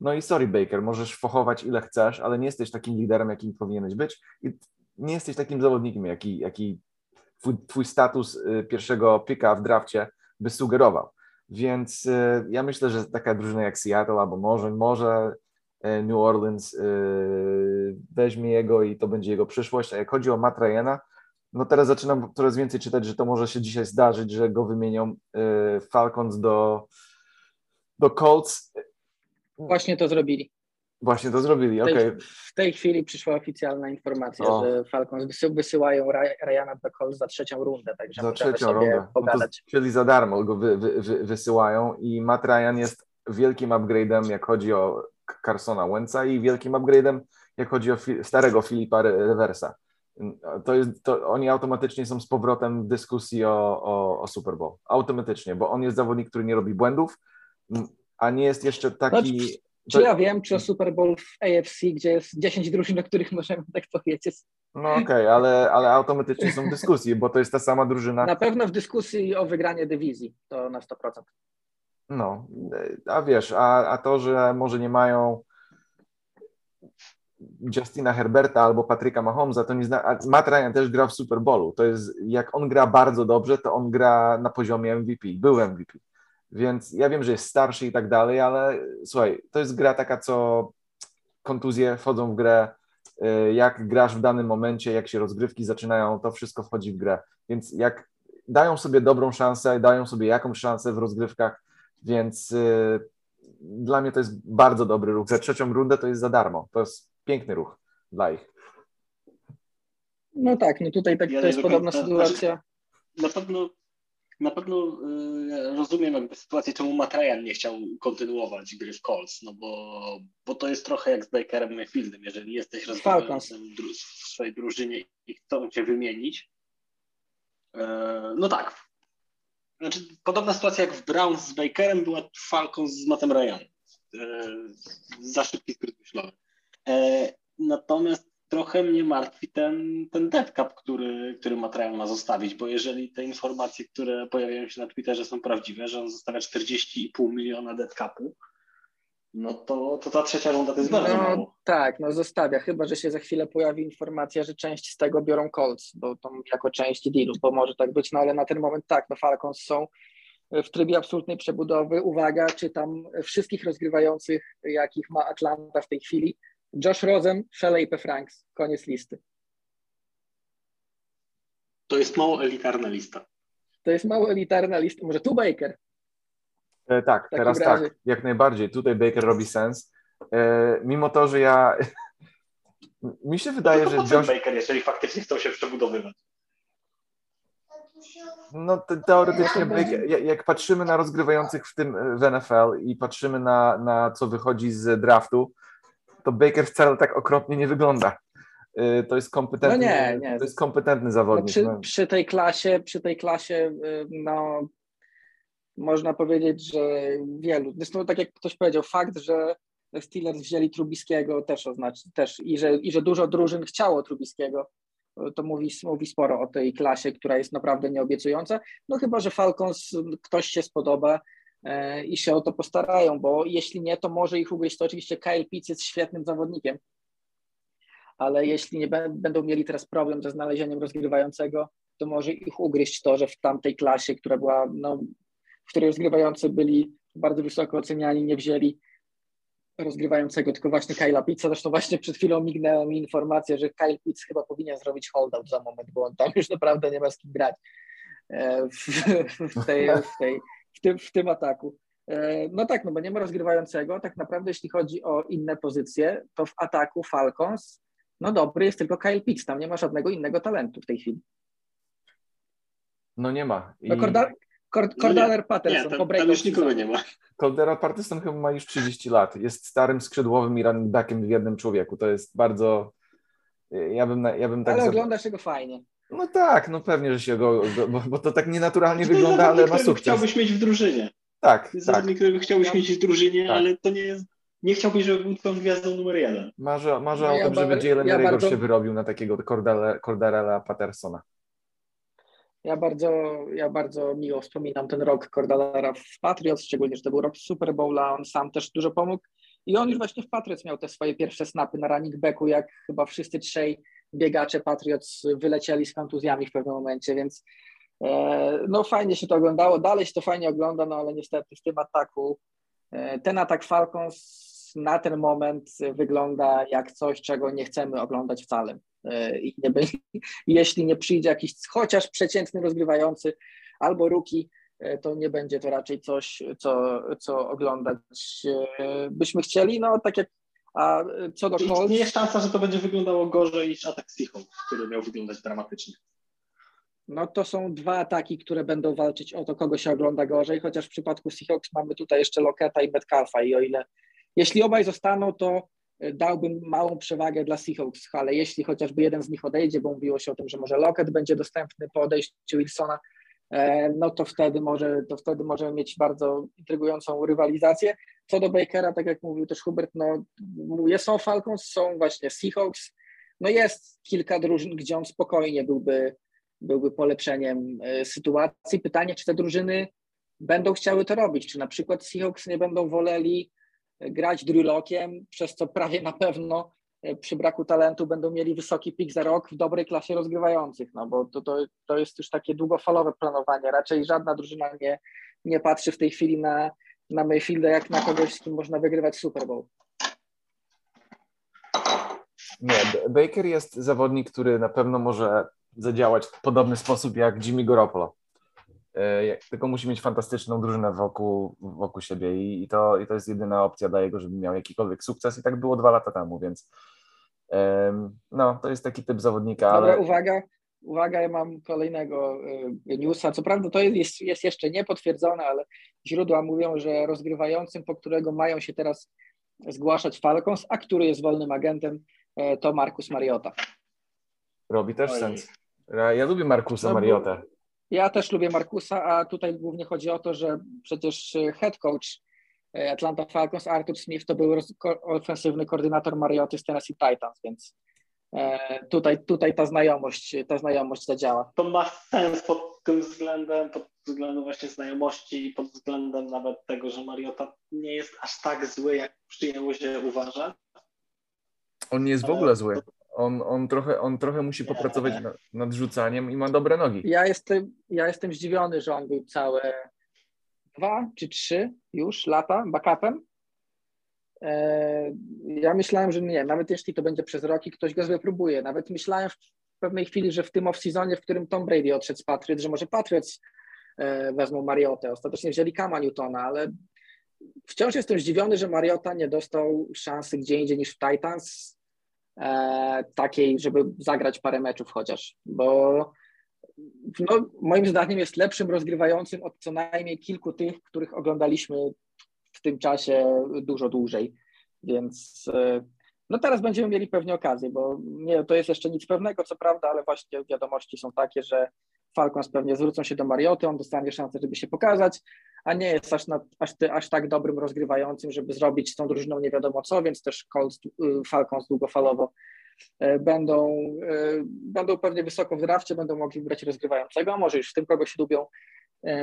Speaker 3: no i sorry Baker, możesz fochować ile chcesz, ale nie jesteś takim liderem, jakim powinieneś być i nie jesteś takim zawodnikiem, jaki, jaki twój, twój status y, pierwszego pika w drafcie by sugerował. Więc y, ja myślę, że taka drużyna jak Seattle albo może, może New Orleans weźmie jego i to będzie jego przyszłość. A jak chodzi o Matt Ryana, no teraz zaczynam coraz więcej czytać, że to może się dzisiaj zdarzyć, że go wymienią Falcons do, do Colts.
Speaker 2: Właśnie to zrobili.
Speaker 3: Właśnie to zrobili, okej. Okay.
Speaker 2: W tej chwili przyszła oficjalna informacja, o. że Falcons wysyłają Ryana Colts za trzecią rundę, także za trzecią rundę. pogadać.
Speaker 3: No czyli za darmo go wy, wy, wy, wysyłają i Matt Ryan jest wielkim upgrade'em, jak chodzi o Carsona Wentza i wielkim upgrade'em, jak chodzi o fi starego Filipa Reversa. To jest, to oni automatycznie są z powrotem w dyskusji o, o, o Super Bowl. Automatycznie, bo on jest zawodnik, który nie robi błędów, a nie jest jeszcze taki... No,
Speaker 2: czy ja wiem, czy o Super Bowl w AFC, gdzie jest 10 drużyn, o których możemy tak powiedzieć?
Speaker 3: No okej, okay, ale, ale automatycznie są dyskusje, bo to jest ta sama drużyna.
Speaker 2: Na pewno w dyskusji o wygranie dywizji, to na 100%.
Speaker 3: No, a wiesz, a, a to, że może nie mają Justina Herberta albo Patryka Mahomesa, to nie zna. Matt Ryan też gra w Super Bowlu. To jest, jak on gra bardzo dobrze, to on gra na poziomie MVP. Był MVP. Więc ja wiem, że jest starszy i tak dalej, ale słuchaj, to jest gra taka, co kontuzje wchodzą w grę, y, jak grasz w danym momencie, jak się rozgrywki zaczynają, to wszystko wchodzi w grę. Więc jak dają sobie dobrą szansę, dają sobie jakąś szansę w rozgrywkach, więc y, dla mnie to jest bardzo dobry ruch. Za trzecią rundę to jest za darmo. To jest piękny ruch dla ich.
Speaker 2: No tak, no tutaj tak, to jest podobna sytuacja.
Speaker 4: Na pewno na pewno y, rozumiem jakby sytuację, czemu Matrajan nie chciał kontynuować gry w Colts, no bo, bo to jest trochę jak z Bakerem Mayfieldem, jeżeli jesteś rozgrywającym w swojej drużynie i chcą cię wymienić. E, no tak. Znaczy, podobna sytuacja jak w Browns z Bakerem była Falcons z Mattem Ryanem. E, za szybki skrót myślowy. E, natomiast trochę mnie martwi ten, ten deadcap, który, który Matrajan ma zostawić, bo jeżeli te informacje, które pojawiają się na Twitterze są prawdziwe, że on zostawia 40,5 miliona deadcapu, no to, to ta trzecia runda to jest bardzo
Speaker 2: No
Speaker 4: mało.
Speaker 2: tak, no zostawia, chyba że się za chwilę pojawi informacja, że część z tego biorą Colts, bo to jako część dealu, bo może tak być, no ale na ten moment tak, no Falcons są w trybie absolutnej przebudowy. Uwaga, czytam wszystkich rozgrywających, jakich ma Atlanta w tej chwili. Josh Rosen, Felipe Franks, koniec listy.
Speaker 4: To jest mało elitarna lista.
Speaker 2: To jest mało elitarna lista, może tu Baker.
Speaker 3: E, tak, teraz
Speaker 2: razie-
Speaker 3: tak, jak najbardziej. Tutaj Baker robi sens. E, mimo to, że ja. Mi się wydaje,
Speaker 4: to
Speaker 3: że Josh.
Speaker 4: Baker, jeżeli faktycznie chcą się przebudowywać.
Speaker 3: No te, teoretycznie,
Speaker 2: No
Speaker 3: Baker, jak- patrzymy na rozgrywających w tym w NFL i patrzymy na, na co wychodzi z draftu, to Baker wcale tak okropnie nie wygląda. E, To jest kompetentny,
Speaker 2: No nie, nie.
Speaker 3: To jest kompetentny
Speaker 2: No
Speaker 3: zawodnik.
Speaker 2: przy,
Speaker 3: no.
Speaker 2: przy tej klasie, przy tej klasie, y, no można powiedzieć, że wielu. Zresztą tak jak ktoś powiedział, fakt, że Steelers wzięli Trubiskiego też oznacza, też i że, i że dużo drużyn chciało Trubiskiego, to mówi, mówi sporo o tej klasie, która jest naprawdę nieobiecująca. No chyba, że Falcons ktoś się spodoba e, i się o to postarają, bo jeśli nie, to może ich ugryźć. To oczywiście Kyle Pitts jest świetnym zawodnikiem, ale jeśli nie bę- będą mieli teraz problem ze znalezieniem rozgrywającego, to może ich ugryźć to, że w tamtej klasie, która była, no, której rozgrywający byli bardzo wysoko oceniani, nie wzięli rozgrywającego, tylko właśnie Kyla Pitts. Zresztą właśnie przed chwilą mignęła mi informacja, że Kyle Pitts chyba powinien zrobić holdout za moment, bo on tam już naprawdę nie ma z kim grać e, w, w, tej, w, tej, w, tym, w tym ataku. E, No tak, no bo nie ma rozgrywającego. Tak naprawdę, jeśli chodzi o inne pozycje, to w ataku Falcons, no dobry jest tylko Kyle Pitts, tam nie ma żadnego innego talentu w tej chwili.
Speaker 3: no nie ma. I
Speaker 2: No Corda, Cord,
Speaker 4: No
Speaker 2: Cordaler
Speaker 4: Nie,
Speaker 2: Patterson
Speaker 4: tam,
Speaker 2: po
Speaker 4: tam już nikogo nie ma.
Speaker 3: Caldera Patterson chyba ma już 30 lat. Jest starym skrzydłowym i running backiem w jednym człowieku. To jest bardzo. Ja bym, ja bym tak.
Speaker 2: Ale oglądasz jego fajnie.
Speaker 3: No tak, no pewnie, że się go. bo, bo to tak nienaturalnie
Speaker 4: To jest
Speaker 3: wygląda, ale ma sukces.
Speaker 4: chciałbyś mieć w drużynie.
Speaker 3: Tak,
Speaker 4: jest
Speaker 3: tak.
Speaker 4: zawodnik, którego chciałbyś
Speaker 2: Ja-
Speaker 4: mieć w drużynie,
Speaker 3: Tak.
Speaker 4: ale to nie jest... Nie chciałbyś, żeby był twoją gwiazdą numer jeden.
Speaker 3: Marzę, marzę
Speaker 2: No
Speaker 3: o
Speaker 2: ja
Speaker 3: tym, żeby Jalen
Speaker 2: ja bardzo-
Speaker 3: się wyrobił na takiego Cordarella Pattersona.
Speaker 2: Ja bardzo, ja bardzo miło wspominam ten rok Cordalera w Patriots, szczególnie, że to był rok Super Bowla, on sam też dużo pomógł i on już właśnie w Patriots miał te swoje pierwsze snapy na running backu, jak chyba wszyscy trzej biegacze Patriots wylecieli z kontuzjami w pewnym momencie, więc e, no fajnie się to oglądało, dalej się to fajnie ogląda, no ale niestety w tym ataku, e, ten atak Falcons na ten moment wygląda jak coś, czego nie chcemy oglądać wcale. E, I nie będzie, jeśli nie przyjdzie jakiś chociaż przeciętny rozgrywający albo ruki, e, to nie będzie to raczej coś, co, co oglądać e, byśmy chcieli. No tak jak a co do Colts,
Speaker 4: istnieje szansa, że to będzie wyglądało gorzej niż atak Seahawks, który miał wyglądać dramatycznie.
Speaker 2: no to są dwa ataki, które będą walczyć o to, kogo się ogląda gorzej, chociaż w przypadku Seahawks mamy tutaj jeszcze Loketa i Metcalfa i o ile jeśli obaj zostaną, to dałbym małą przewagę dla Seahawks, ale jeśli chociażby jeden z nich odejdzie, bo mówiło się o tym, że może Lockett będzie dostępny po odejściu Wilsona, e, no to wtedy może, to wtedy możemy mieć bardzo intrygującą rywalizację. Co do Bakera, tak jak mówił też Hubert, no są Falcons, są właśnie Seahawks, no jest kilka drużyn, gdzie on spokojnie byłby, byłby polepszeniem e, sytuacji. Pytanie, czy te drużyny będą chciały to robić, czy na przykład Seahawks nie będą woleli grać Drew Lockiem, przez co prawie na pewno e, przy braku talentu będą mieli wysoki pik za rok w dobrej klasie rozgrywających, no bo to, to, to jest już takie długofalowe planowanie. Raczej żadna drużyna nie, nie patrzy w tej chwili na, na Mayfielda jak na kogoś, z kim można wygrywać Super Bowl.
Speaker 3: Nie, Baker jest zawodnik, który na pewno może zadziałać w podobny sposób jak Jimmy Garoppolo. E, Tylko musi mieć fantastyczną drużynę wokół, wokół siebie i, i, to, i to jest jedyna opcja dla jego, żeby miał jakikolwiek sukces i tak było dwa lata temu, więc no, to jest taki typ zawodnika,
Speaker 2: Dobra,
Speaker 3: ale
Speaker 2: uwaga, uwaga, ja mam kolejnego y, newsa. Co prawda to jest, jest jeszcze niepotwierdzone, ale źródła mówią, że rozgrywającym, po którego mają się teraz zgłaszać Falcons, a który jest wolnym agentem, e, to Marcus Mariota.
Speaker 3: robi też
Speaker 4: Oj.
Speaker 3: sens. Ja, lubię Markusa
Speaker 2: No
Speaker 3: Mariotę.
Speaker 2: Ja też lubię Markusa, a tutaj głównie chodzi o to, że przecież e, head coach e, Atlanta Falcons, Arthur Smith, to był ofensywny koordynator Marioty z Tennessee Titans, więc e, tutaj, tutaj ta znajomość, ta znajomość zadziała.
Speaker 4: To ma sens pod tym względem, pod względu właśnie znajomości i pod względem nawet tego, że Mariota nie jest aż tak zły, jak przyjęło się uważać.
Speaker 3: On nie jest w ogóle zły. On, on, trochę, on trochę musi popracować nad, nad rzucaniem i ma dobre nogi.
Speaker 2: Ja jestem, ja jestem zdziwiony, że on był całe dwa czy trzy już lata backupem. E, ja myślałem, że nie, nawet jeśli to będzie przez rok i ktoś go wypróbuje. Nawet myślałem w pewnej chwili, że w tym off-seasonie, w którym Tom Brady odszedł z Patriots, że może Patriots e, wezmą Mariotę. Ostatecznie wzięli Kama Newtona, ale wciąż jestem zdziwiony, że Mariota nie dostał szansy gdzie indziej niż w Titans, takiej, żeby zagrać parę meczów chociaż, bo no, moim zdaniem jest lepszym rozgrywającym od co najmniej kilku tych, których oglądaliśmy w tym czasie dużo dłużej. Więc e, no teraz będziemy mieli pewnie okazję, bo nie, to jest jeszcze nic pewnego, co prawda, ale właśnie wiadomości są takie, że Falcons pewnie zwrócą się do Marioty, on dostanie szansę, żeby się pokazać, a nie jest aż, na, aż, aż tak dobrym rozgrywającym, żeby zrobić z tą drużyną nie wiadomo co, więc też Colts, y, Falcons długofalowo e, będą, e, będą pewnie wysoko w drafcie, będą mogli wybrać rozgrywającego, może już w tym kogo się lubią.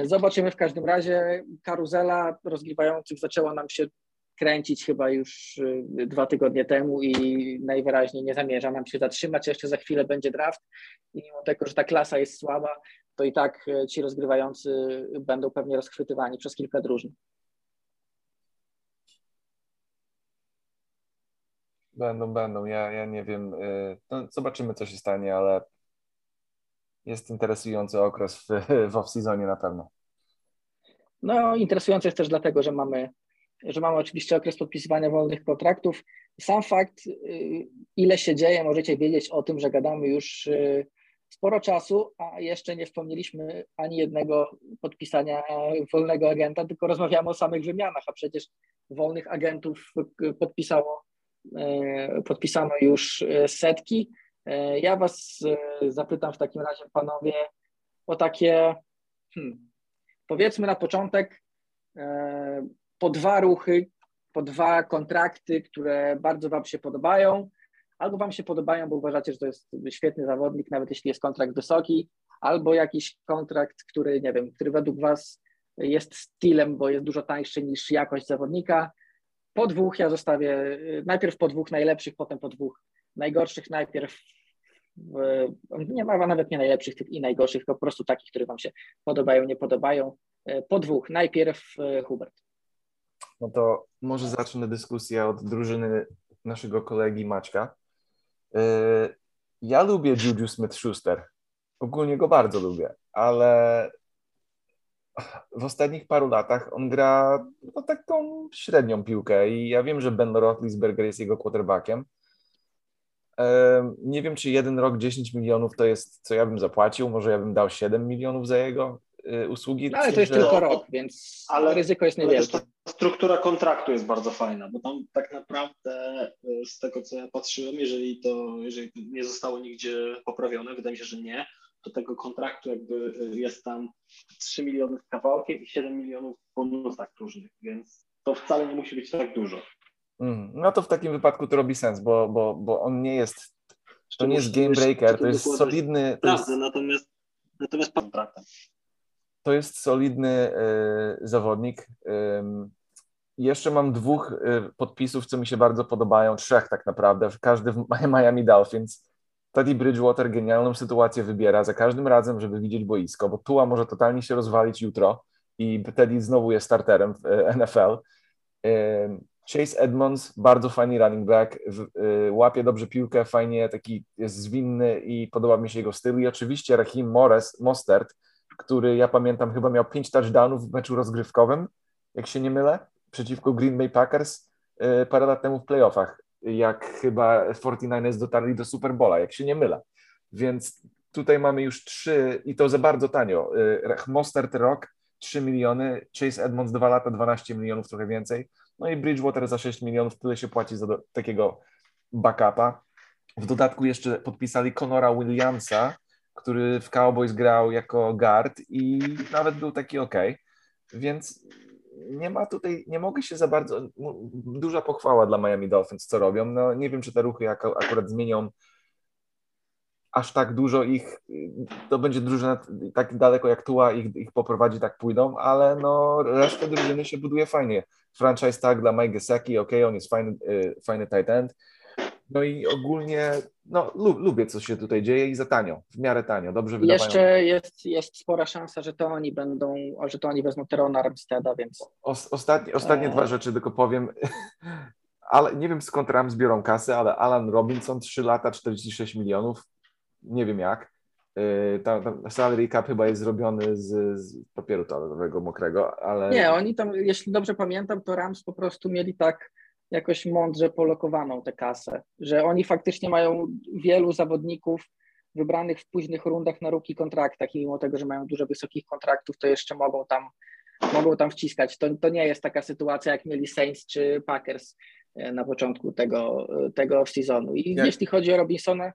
Speaker 2: Zobaczymy w każdym razie. Karuzela rozgrywających zaczęła nam się kręcić chyba już y, dwa tygodnie temu i najwyraźniej nie zamierza nam się zatrzymać. Jeszcze za chwilę będzie draft i mimo tego, że ta klasa jest słaba, to i tak y, ci rozgrywający będą pewnie rozchwytywani przez kilka drużyn.
Speaker 3: Będą, będą. Ja, ja nie wiem. No, zobaczymy, co się stanie, ale jest interesujący okres w, w off-seasonie na pewno.
Speaker 2: No, interesujący jest też dlatego, że mamy że mamy oczywiście okres podpisywania wolnych kontraktów. Sam fakt, y, ile się dzieje, możecie wiedzieć o tym, że gadamy już y, sporo czasu, a jeszcze nie wspomnieliśmy ani jednego podpisania wolnego agenta, tylko rozmawiamy o samych wymianach, a przecież wolnych agentów podpisało, y, podpisano już setki. Ja Was zapytam w takim razie, panowie, o takie, hmm, powiedzmy na początek, po dwa ruchy, po dwa kontrakty, które bardzo Wam się podobają, albo Wam się podobają, bo uważacie, że to jest świetny zawodnik, nawet jeśli jest kontrakt wysoki, albo jakiś kontrakt, który, nie wiem, który według Was jest stylem, bo jest dużo tańszy niż jakość zawodnika. Po dwóch ja zostawię, najpierw po dwóch najlepszych, potem po dwóch najgorszych, najpierw nie ma nawet nie najlepszych tych i najgorszych, po prostu takich, które Wam się podobają, nie podobają. Po dwóch. Najpierw e, Hubert.
Speaker 3: No to może zacznę dyskusję od drużyny naszego kolegi Maćka. Y, ja lubię Juju Smith-Schuster. Ogólnie go bardzo lubię, ale w ostatnich paru latach on gra no, taką średnią piłkę i ja wiem, że Ben Roethlisberger jest jego quarterbackiem. Nie wiem, czy jeden rok 10 milionów to jest, co ja bym zapłacił. Może ja bym dał 7 milionów za jego usługi.
Speaker 2: No, ale to jest że... tylko rok, więc ale, ryzyko jest niewielkie
Speaker 4: struktura kontraktu jest bardzo fajna, bo tam tak naprawdę e, z tego, co ja patrzyłem, jeżeli to, jeżeli nie zostało nigdzie poprawione, wydaje mi się, że nie, to tego kontraktu jakby e, jest tam 3 miliony z kawałkiem i 7 milionów w bonusach różnych, więc to wcale nie musi być tak dużo.
Speaker 3: Mm, no to w takim wypadku to robi sens, bo, bo, bo on nie jest, to nie jest game breaker, to jest solidny... To jest...
Speaker 4: natomiast, natomiast kontraktem.
Speaker 3: To jest solidny y, zawodnik. Jeszcze mam dwóch y, podpisów, co mi się bardzo podobają, trzech tak naprawdę, każdy w Miami Dolphins. Teddy Bridgewater genialną sytuację wybiera za każdym razem, żeby widzieć boisko, bo Tua może totalnie się rozwalić jutro i Teddy znowu jest starterem w y, NFL. Chase Edmonds, bardzo fajny running back, łapie dobrze piłkę, fajnie taki jest zwinny i podoba mi się jego styl. I oczywiście Raheem Morris, Mostert, który ja pamiętam chyba miał pięć touchdownów w meczu rozgrywkowym, jak się nie mylę przeciwko Green Bay Packers e, parę lat temu w playoffach, jak chyba 49ers dotarli do Super Bowla, jak się nie mylę. Więc tutaj mamy już trzy i to za bardzo tanio. E, Mostert Rock 3 miliony, Chase Edmonds 2 lata 12 milionów, trochę więcej. No i Bridgewater za 6 milionów, tyle się płaci za do, takiego backupa. W dodatku jeszcze podpisali Conora Williamsa, który w Cowboys grał jako guard i nawet był taki ok. Więc nie ma tutaj, nie mogę się za bardzo, duża pochwała dla Miami Dolphins, co robią. No nie wiem, czy te ruchy akurat zmienią aż tak dużo ich, to będzie drużyna tak daleko jak Tua ich, ich poprowadzi, tak pójdą, ale no resztę drużyny się buduje fajnie. Franchise tag dla Mike Gesicki, ok, on jest fajny, y, fajny tight end, no i ogólnie no, lubię, co się tutaj dzieje i za tanio, w miarę tanio, dobrze wydawają.
Speaker 2: Jeszcze jest, jest spora szansa, że to oni będą, że to oni wezmą Terona Armsteada, więc...
Speaker 3: O, ostatnie ostatnie e... dwa rzeczy tylko powiem. Ale nie wiem skąd Rams zbiorą kasę, ale Alan Robinson 3 lata 46 milionów, nie wiem jak. E, tam, tam salary cap chyba jest zrobiony z, z papieru toaletowego mokrego, ale...
Speaker 2: Nie, oni tam, jeśli dobrze pamiętam, to Rams po prostu mieli tak jakoś mądrze polokowaną tę kasę, że oni faktycznie mają wielu zawodników wybranych w późnych rundach na ruki kontraktach i mimo tego, że mają dużo wysokich kontraktów, to jeszcze mogą tam, mogą tam wciskać. To, to nie jest taka sytuacja, jak mieli Saints czy Packers e, na początku tego, tego off-seasonu. I jak? jeśli chodzi o Robinsona,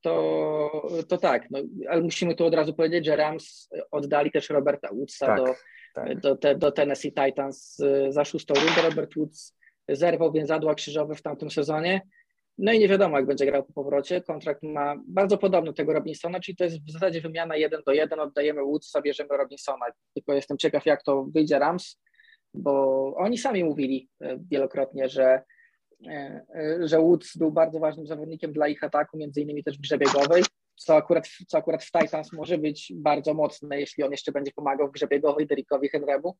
Speaker 2: to, to tak, no, ale musimy tu od razu powiedzieć, że Rams oddali też Roberta Woodsa tak, do, tak. Do, te, do Tennessee Titans e, za szóstą rundę. Robert Woods zerwał więzadła krzyżowe w tamtym sezonie. No i nie wiadomo, jak będzie grał po powrocie. Kontrakt ma bardzo podobny do tego Robinsona, czyli to jest w zasadzie wymiana jeden do jeden. Oddajemy Woodsa, bierzemy Robinsona. Tylko jestem ciekaw, jak to wyjdzie Rams, bo oni sami mówili e, wielokrotnie, że, e, e, że Woods był bardzo ważnym zawodnikiem dla ich ataku, między innymi też w grze biegowej, co akurat, co akurat w Titans może być bardzo mocne, jeśli on jeszcze będzie pomagał w grze biegowej Derrickowi Henry'emu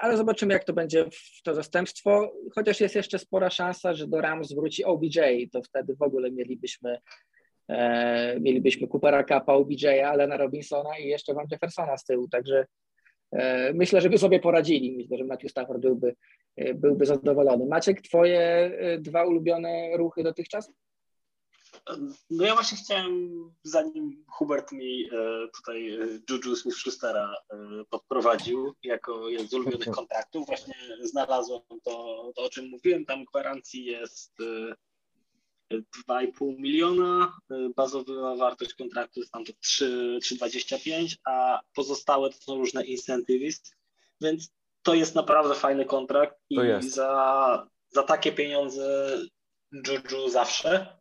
Speaker 2: ale zobaczymy, jak to będzie w to zastępstwo. Chociaż jest jeszcze spora szansa, że do Rams wróci OBJ, to wtedy w ogóle mielibyśmy e, mielibyśmy Coopera Kappa, OBJ, Alena Robinsona i jeszcze Van Jeffersona z tyłu, także e, myślę, żeby sobie poradzili. Myślę, że Matthew Stafford byłby, e, byłby zadowolony. Maciek, twoje e, dwa ulubione ruchy dotychczas?
Speaker 4: No ja właśnie chciałem, zanim Hubert mi e, tutaj e, Juju Smith-Schustera e, podprowadził jako jeden z ulubionych kontraktów, właśnie znalazłem to, to, o czym mówiłem, tam gwarancji jest 2,5 miliona, bazowa wartość kontraktu jest tam to 3,25, a pozostałe to są różne incentives, więc to jest naprawdę fajny kontrakt i za, za takie pieniądze Juju zawsze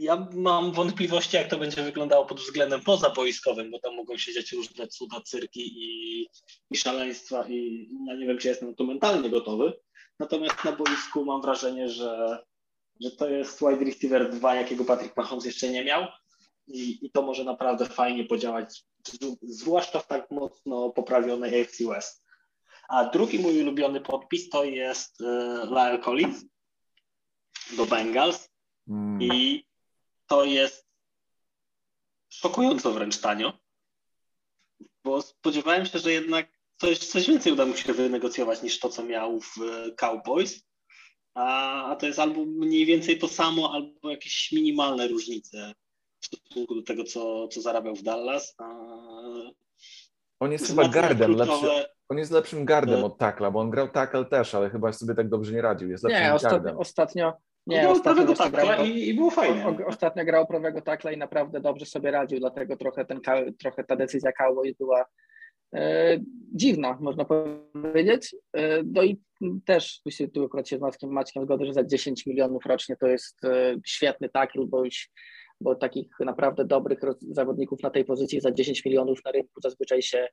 Speaker 4: ja mam wątpliwości, jak to będzie wyglądało pod względem pozaboiskowym, bo tam mogą siedzieć różne cuda, cyrki i, i szaleństwa i ja nie wiem, czy jestem tu mentalnie gotowy. Natomiast na boisku mam wrażenie, że, że to jest wide receiver 2, jakiego Patrick Mahomes jeszcze nie miał i, i to może naprawdę fajnie podziałać, zwłaszcza w tak mocno poprawionej AFC West. A drugi mój ulubiony podpis to jest uh, Lyle Collins do Bengals. Mm. I to jest szokująco wręcz tanio, bo spodziewałem się, że jednak coś, coś więcej uda mu się wynegocjować niż to, co miał w Cowboys, a, a to jest albo mniej więcej to samo, albo jakieś minimalne różnice w stosunku do tego, co, co zarabiał w Dallas. A...
Speaker 3: On jest chyba gardem, lepszy, on jest lepszym gardem od takla, bo on grał tackle też, ale chyba sobie tak dobrze nie radził. Jest lepszym
Speaker 2: nie,
Speaker 3: ostatnio,
Speaker 2: ostatnio
Speaker 4: nie, grał prawego takla i, i było fajnie. O,
Speaker 2: ostatnio grał prawego takla i naprawdę dobrze sobie radził, dlatego trochę, ten, trochę ta decyzja Cowboys była e, dziwna, można powiedzieć. E, no i też tu, się, tu akurat się z Mackiem, Maćkiem zgodzę, że za 10 milionów rocznie to jest e, świetny takl, bo już bo takich naprawdę dobrych zawodników na tej pozycji za 10 milionów na rynku zazwyczaj się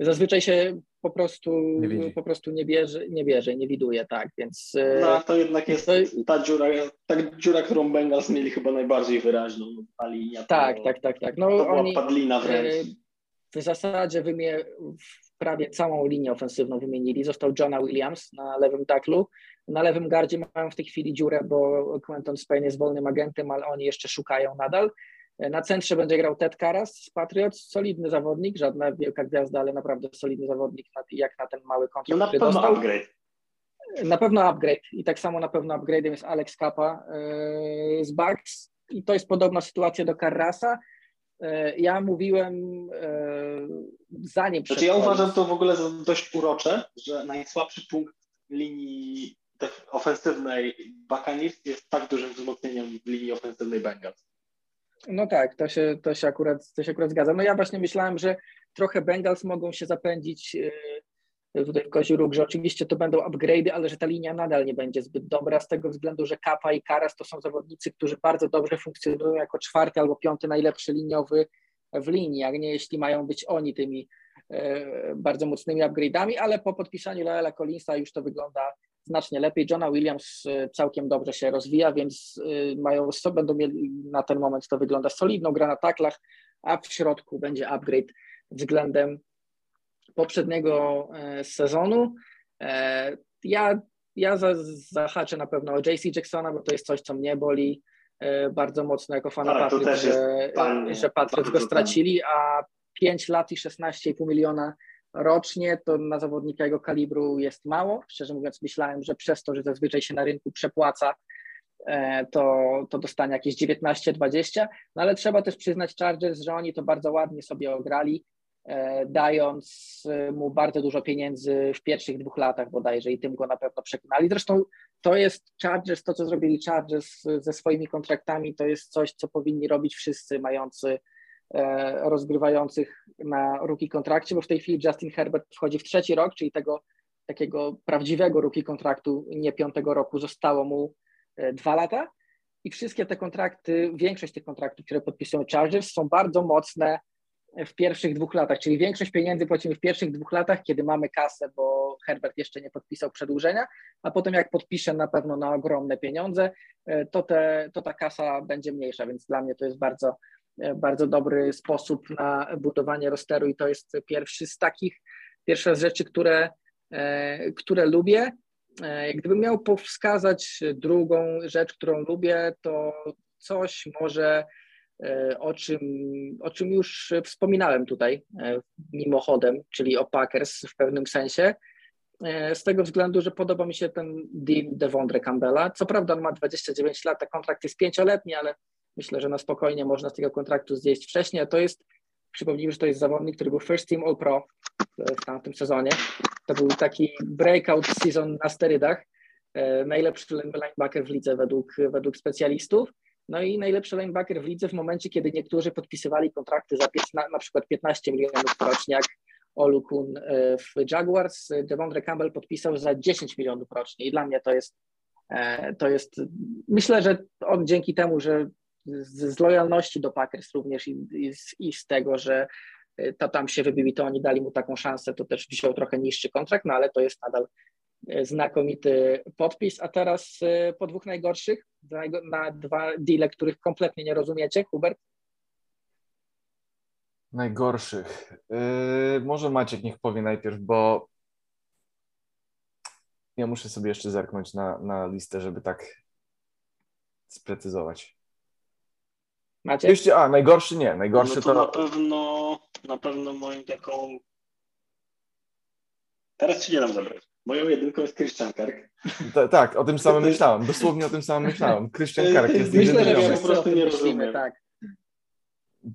Speaker 2: zazwyczaj się po prostu nie, po prostu nie bierze, nie bierze, nie widuje, tak, więc...
Speaker 4: E, no, to jednak jest to... ta dziura, ta dziura, którą Bengals mieli chyba najbardziej wyraźną, ta linia.
Speaker 2: Tak, to, tak, tak, tak. No,
Speaker 4: to oni, padlina wręcz. E,
Speaker 2: w zasadzie wymie, prawie całą linię ofensywną wymienili. Został Johna Williams na lewym taklu. Na lewym gardzie mają w tej chwili dziurę, bo Quentin Spain jest wolnym agentem, ale oni jeszcze szukają nadal. Na centrze będzie grał Ted Karas z Patriots, solidny zawodnik, żadna wielka gwiazda, ale naprawdę solidny zawodnik, jak na ten mały kontrakt,
Speaker 4: no na pewno dostał. upgrade.
Speaker 2: Na pewno upgrade i tak samo na pewno upgrade'em jest Alex Kappa yy, z Bucks i to jest podobna sytuacja do Carrasa. Yy, ja mówiłem yy, zanim...
Speaker 4: Znaczy ja uważam to w ogóle za dość urocze, że najsłabszy punkt linii ofensywnej Buccaneers jest tak dużym wzmocnieniem linii ofensywnej Bengals.
Speaker 2: No tak, to się, to, się akurat, to się akurat zgadza. No ja właśnie myślałem, że trochę Bengals mogą się zapędzić y, tutaj w kozi róg, że oczywiście to będą upgrade'y, ale że ta linia nadal nie będzie zbyt dobra z tego względu, że Kapa i Karas to są zawodnicy, którzy bardzo dobrze funkcjonują jako czwarty albo piąty najlepszy liniowy w linii, jak nie jeśli mają być oni tymi e, bardzo mocnymi upgrade'ami, ale po podpisaniu Laela Collinsa już to wygląda znacznie lepiej. Johna Williams e, całkiem dobrze się rozwija, więc e, mają, będą mieli na ten moment to wygląda solidną grę na taklach, a w środku będzie upgrade względem poprzedniego e, sezonu. E, ja, ja zahaczę na pewno o JC Jacksona, bo to jest coś, co mnie boli e, bardzo mocno jako fana tak, że, że Patriots go stracili, a 5 lat i 16,5 miliona rocznie to na zawodnika jego kalibru jest mało. Szczerze mówiąc, myślałem, że przez to, że zazwyczaj się na rynku przepłaca, to, to dostanie jakieś 19-20, no ale trzeba też przyznać Chargers, że oni to bardzo ładnie sobie ograli. E, dając e, mu bardzo dużo pieniędzy w pierwszych dwóch latach bodajże i tym go na pewno przekonali. Zresztą to jest Chargers, to co zrobili Chargers ze swoimi kontraktami, to jest coś, co powinni robić wszyscy mający e, rozgrywających na rookie kontrakcie, bo w tej chwili Justin Herbert wchodzi w trzeci rok, czyli tego takiego prawdziwego rookie kontraktu, nie piątego roku, zostało mu dwa lata. I wszystkie te kontrakty, większość tych kontraktów, które podpisują Chargers są bardzo mocne w pierwszych dwóch latach, czyli większość pieniędzy płacimy w pierwszych dwóch latach, kiedy mamy kasę, bo Herbert jeszcze nie podpisał przedłużenia, a potem jak podpisze na pewno na ogromne pieniądze, e, to, te, to ta kasa będzie mniejsza, więc dla mnie to jest bardzo, e, bardzo dobry sposób na budowanie rosteru i to jest pierwszy z takich, pierwsza z rzeczy, które, e, które lubię. Gdybym miał wskazać drugą rzecz, którą lubię, to coś może E, o czym, o czym już wspominałem tutaj e, mimochodem, czyli o Packers w pewnym sensie. E, z tego względu, że podoba mi się ten deal Devondre Campbella. Co prawda on ma 29 lat, a kontrakt jest pięcioletni, ale myślę, że na spokojnie można z tego kontraktu zjeść wcześniej. A to jest, przypomnijmy, że to jest zawodnik, który był first team All Pro w tamtym sezonie. To był taki breakout season na sterydach. Najlepszy linebacker w lidze według, według specjalistów. No i najlepszy linebacker w lidze w momencie, kiedy niektórzy podpisywali kontrakty za na, na przykład 15 milionów rocznie, jak Olukun e, w Jaguars, Devondre Campbell podpisał za 10 milionów rocznie i dla mnie to jest, e, to jest myślę, że on dzięki temu, że z, z lojalności do Packers również i, i, i z tego, że e, to tam się wybili, to oni dali mu taką szansę, to też wziął trochę niższy kontrakt, no ale to jest nadal znakomity podpis. A teraz y, po dwóch najgorszych, na dwa deale, których kompletnie nie rozumiecie, Hubert?
Speaker 3: Najgorszych. Yy, może Maciek niech powie najpierw, bo ja muszę sobie jeszcze zerknąć na, na listę, żeby tak sprecyzować.
Speaker 2: Macie?
Speaker 3: Jeszcze, a, najgorszy nie, najgorszy
Speaker 4: no to, to... Na pewno, na pewno moim taką... Teraz ci nie dam zabrać. Moją jedynką jest Christian Kark.
Speaker 3: tak, o tym samym myślałem. Dosłownie o tym samym myślałem. Christian Kark jest
Speaker 2: Myślę, że ja po prostu nie rozumiem. Tak.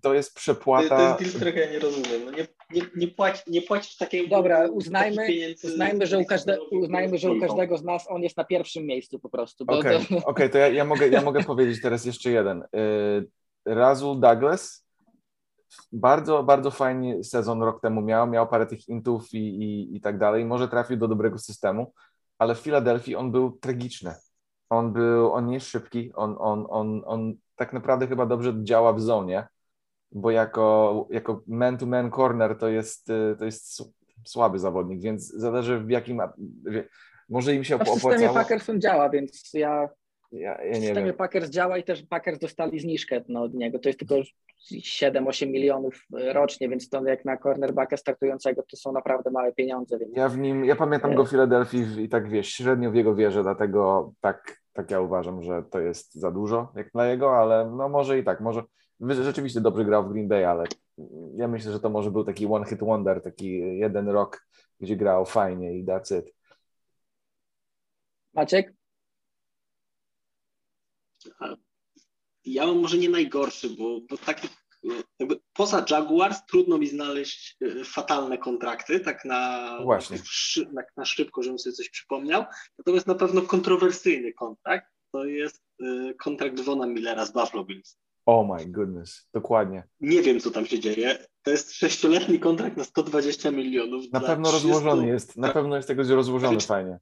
Speaker 3: To jest przepłata.
Speaker 4: To, to jest deal, którego ja nie rozumiem. No nie, nie, nie, płać, nie płacić takiej
Speaker 2: Dobra, uznajmy, uznajmy, że u każde, uznajmy, że u każdego z nas on jest na pierwszym miejscu po prostu.
Speaker 3: Okej, okay, to... okay, to ja, ja, mogę, ja mogę powiedzieć teraz jeszcze jeden. Y, Razul Douglas bardzo, bardzo fajny sezon rok temu miał, miał parę tych intów i, i, i tak dalej, może trafił do dobrego systemu, ale w Filadelfii on był tragiczny. On był, on nie jest szybki, on, on, on, on tak naprawdę chyba dobrze działa w zonie, bo jako, jako man-to-man corner to jest, to jest słaby zawodnik, więc zależy w jakim, może im się opłacało. W
Speaker 2: systemie Packerson działa, więc ja
Speaker 3: ja, ja
Speaker 2: w systemie wiem. Packers działa i też Packers dostali zniżkę no, od niego. To jest tylko 7-8 milionów rocznie, więc to jak na cornerbacka startującego to są naprawdę małe pieniądze. Więc...
Speaker 3: Ja w nim, ja pamiętam go w Filadelfii i tak wiesz, średnio w jego wierzę, dlatego tak, tak ja uważam, że to jest za dużo jak dla jego, ale no może i tak, może rzeczywiście dobrze grał w Green Bay, ale ja myślę, że to może był taki one hit wonder, taki jeden rok, gdzie grał fajnie i that's it.
Speaker 2: Maciek?
Speaker 4: Ja mam może nie najgorszy, bo, bo taki, jakby poza Jaguars trudno mi znaleźć e, fatalne kontrakty, tak na,
Speaker 3: Właśnie.
Speaker 4: na, na szybko, żebym sobie coś przypomniał. Natomiast na pewno kontrowersyjny kontrakt to jest e, kontrakt Vona Millera z Buffalo Bills.
Speaker 3: Oh my goodness, dokładnie.
Speaker 4: Nie wiem, co tam się dzieje. To jest sześcioletni kontrakt na 120 milionów.
Speaker 3: Na pewno rozłożony jest, na pewno jest tego rozłożony fajnie.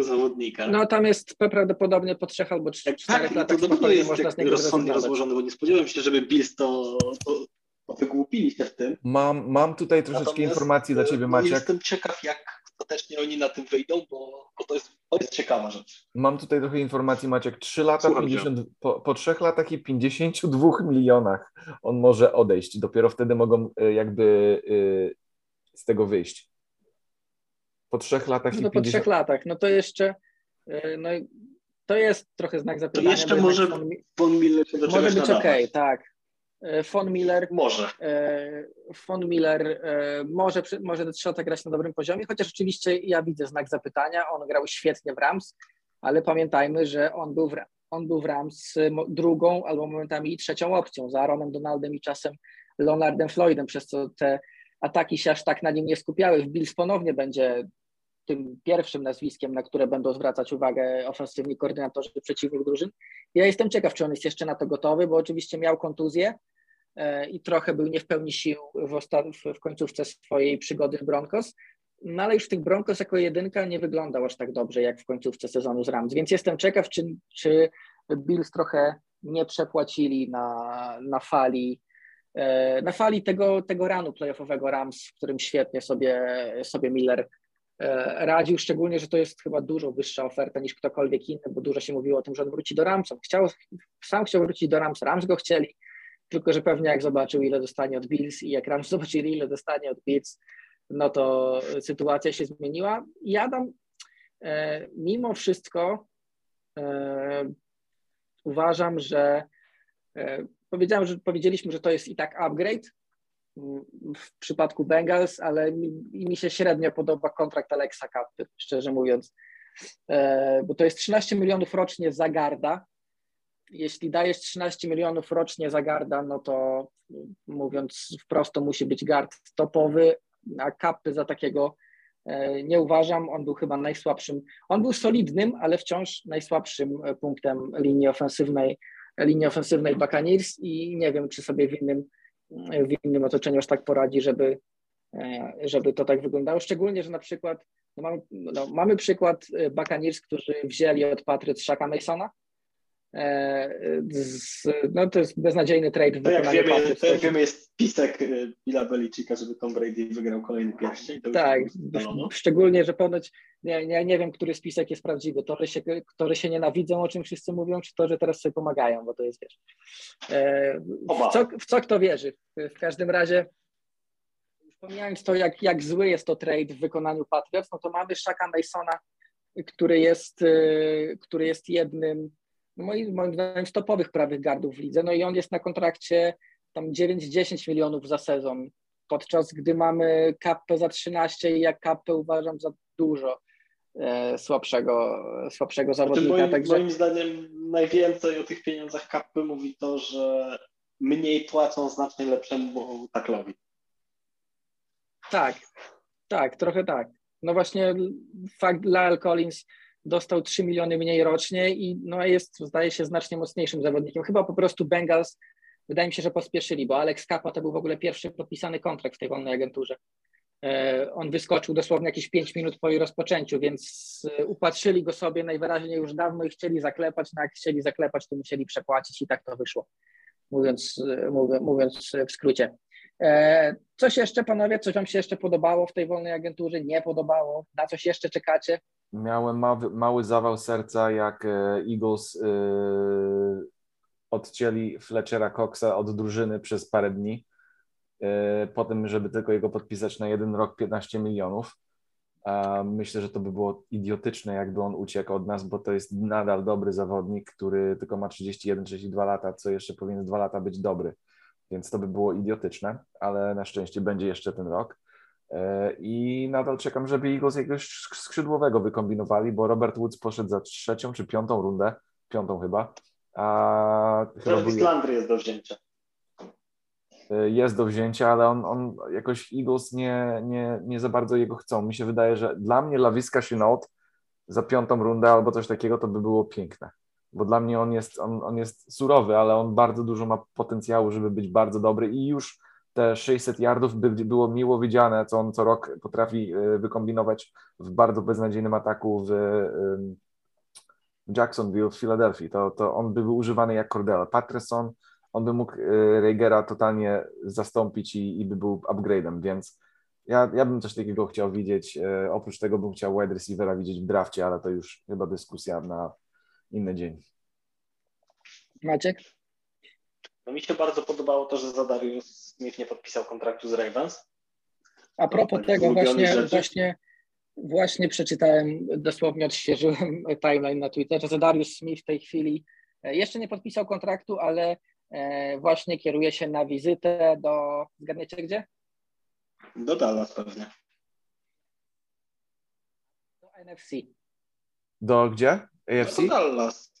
Speaker 4: Zawodnika.
Speaker 2: No tam jest prawdopodobnie po trzech albo czterech
Speaker 4: tak,
Speaker 2: latach
Speaker 4: to jest
Speaker 2: można z niego
Speaker 4: rozsądnie rozłożony, bo nie spodziewałem się, żeby Bills to, to, to wygłupili się w tym.
Speaker 3: Mam, mam tutaj troszeczkę
Speaker 4: Natomiast,
Speaker 3: informacji dla Ciebie,
Speaker 4: no,
Speaker 3: Maciek.
Speaker 4: Jestem ciekaw, jak ostatecznie oni na tym wyjdą, bo, bo to, jest, to jest ciekawa rzecz.
Speaker 3: Mam tutaj trochę informacji, Maciek. 3 lata,
Speaker 4: Słucham cię.
Speaker 3: 50, po, po 3 latach i 52 milionach on może odejść. Dopiero wtedy mogą y, jakby y, z tego wyjść. Po 3 latach i
Speaker 2: No po
Speaker 3: 50...
Speaker 2: trzech latach, no to jeszcze y, no, i to jest trochę znak
Speaker 4: To
Speaker 2: zapytania.
Speaker 4: jeszcze
Speaker 2: bo
Speaker 4: może
Speaker 2: Von,
Speaker 4: Von Miller się do
Speaker 2: może być
Speaker 4: nadawać.
Speaker 2: okej, tak. Y, Von Miller
Speaker 4: Może.
Speaker 2: E, Von Miller e, może, może te trzy lata grać na dobrym poziomie, chociaż oczywiście ja widzę znak zapytania. On grał świetnie w Rams, ale pamiętajmy, że on był w, on był w Rams e, drugą albo momentami i trzecią opcją za Aaronem Donaldem i czasem Leonardem Floydem, przez co te ataki się aż tak na nim nie skupiały. W Bills ponownie będzie tym pierwszym nazwiskiem, na które będą zwracać uwagę ofensywni koordynatorzy przeciwnych drużyn. Ja jestem ciekaw, czy on jest jeszcze na to gotowy, bo oczywiście miał kontuzję, e, i trochę był nie w pełni sił w, osta- w- końcówce swojej przygody w Broncos. No ale już w tych Broncos jako jedynka nie wyglądał aż tak dobrze jak w końcówce sezonu z Rams. Więc jestem ciekaw, czy, czy Bills trochę nie przepłacili na, na fali e, na fali tego, tego ranu playoffowego Rams, w którym świetnie sobie, sobie Miller radził, szczególnie, że to jest chyba dużo wyższa oferta niż ktokolwiek inny, bo dużo się mówiło o tym, że on wróci do Rams. On chciał, sam chciał wrócić do Rams, Rams go chcieli, tylko że pewnie jak zobaczył, ile dostanie od Bills i jak Rams zobaczyli, ile dostanie od Bills, no to sytuacja się zmieniła. I Adam e, mimo wszystko e, uważam, że e, powiedziałem, że powiedzieliśmy, że to jest i tak upgrade w przypadku Bengals, ale mi, mi się średnio podoba kontrakt Alexa Kappy, szczerze mówiąc, e, bo to jest 13 milionów rocznie za garda, jeśli dajesz 13 milionów rocznie za garda, no to mówiąc wprost, to musi być gard topowy, a kapy za takiego e, nie uważam. On był chyba najsłabszym, on był solidnym, ale wciąż najsłabszym e, punktem linii ofensywnej, linii ofensywnej Buccaneers i nie wiem, czy sobie w innym, w innym otoczeniu aż tak poradzi, żeby, e, żeby to tak wyglądało. Szczególnie, że na przykład no mamy, no, mamy przykład e, Buccaneers, którzy wzięli od Patriots Shaka Masona, z, no to jest beznadziejny trade w
Speaker 4: To jak,
Speaker 2: wykonaniu
Speaker 4: wiemy, to jak wiemy, jest spisek y, Billa Belichicka, żeby Tom Brady wygrał kolejny pierścień.
Speaker 2: Tak, szczególnie, że ponoć nie, nie, nie wiem, który spisek jest prawdziwy. To, że się, że się nienawidzą, o czym wszyscy mówią, czy to, że teraz sobie pomagają, bo to jest wiesz. E, w, co, w co kto wierzy? W każdym razie, już pomijając to, jak, jak zły jest to trade w wykonaniu Patriots, no to mamy Shaka Masona, który jest, e, który jest jednym, moim, moim zdaniem, z topowych prawych gardów w lidze. No i on jest na kontrakcie tam 9-10 milionów za sezon, podczas gdy mamy kapę za 13 i jak kapę uważam za dużo e, słabszego, słabszego
Speaker 4: Znaczy,
Speaker 2: zawodnika.
Speaker 4: moim,
Speaker 2: Także
Speaker 4: moim zdaniem najwięcej o tych pieniądzach kapy mówi to, że mniej płacą znacznie lepszemu taklowi.
Speaker 2: tak, tak, trochę tak. No właśnie fakt Lyle Collins dostał 3 miliony mniej rocznie i no jest, zdaje się, znacznie mocniejszym zawodnikiem. Chyba po prostu Bengals, wydaje mi się, że pospieszyli, bo Alex Kappa to był w ogóle pierwszy podpisany kontrakt w tej wolnej agenturze. E, On wyskoczył dosłownie jakieś 5 minut po jej rozpoczęciu, więc e, upatrzyli go sobie najwyraźniej już dawno i chcieli zaklepać, no jak chcieli zaklepać, to musieli przepłacić i tak to wyszło, mówiąc, e, mówiąc, mówiąc w skrócie. E, Coś jeszcze, panowie, coś wam się jeszcze podobało w tej wolnej agenturze? Nie podobało? Na coś jeszcze czekacie?
Speaker 3: Miałem mały, mały zawał serca, jak e, Eagles e, odcięli Fletchera Coxa od drużyny przez parę dni, e, po tym, żeby tylko jego podpisać na jeden rok 15 milionów. A Myślę, że to by było idiotyczne, jakby on uciekł od nas, bo to jest nadal dobry zawodnik, który tylko ma 31-32 lata, co jeszcze powinien dwa lata być dobry. Więc to by było idiotyczne, ale na szczęście będzie jeszcze ten rok. E, I nadal czekam, żeby Eagles jakiegoś skrzydłowego wykombinowali, bo Robert Woods poszedł za trzecią czy piątą rundę, piątą chyba. A
Speaker 4: Jarvis
Speaker 3: był,
Speaker 4: Landry jest do wzięcia.
Speaker 3: e, jest do wzięcia, ale on, on jakoś Eagles nie, nie, nie za bardzo jego chcą. Mi się wydaje, że dla mnie Lawiska Chenault za piątą rundę albo coś takiego to by było piękne. Bo dla mnie on jest, on, on jest surowy, ale on bardzo dużo ma potencjału, żeby być bardzo dobry i już te 600 yardów by było miło widziane, co on co rok potrafi e, wykombinować w bardzo beznadziejnym ataku w Jacksonville, w Philadelphia. To, to on by był używany jak Cordell. Patterson, on by mógł e, Reigera totalnie zastąpić i, i by był upgrade'em, więc ja, ja bym coś takiego chciał widzieć. E, oprócz tego bym chciał wide receivera widzieć w drafcie, ale to już chyba dyskusja na inny dzień.
Speaker 2: Maciek?
Speaker 4: No mi się bardzo podobało to, że Zadarius Smith nie podpisał kontraktu z Ravens.
Speaker 2: A propos tego właśnie, właśnie, właśnie przeczytałem, dosłownie odświeżyłem timeline na Twitterze, że Darius Smith w tej chwili e, jeszcze nie podpisał kontraktu, ale e, właśnie kieruje się na wizytę do, zgadniecie gdzie?
Speaker 4: Do Dallas pewnie.
Speaker 2: Do NFC.
Speaker 3: Do gdzie? AFC?
Speaker 4: Do Dallas.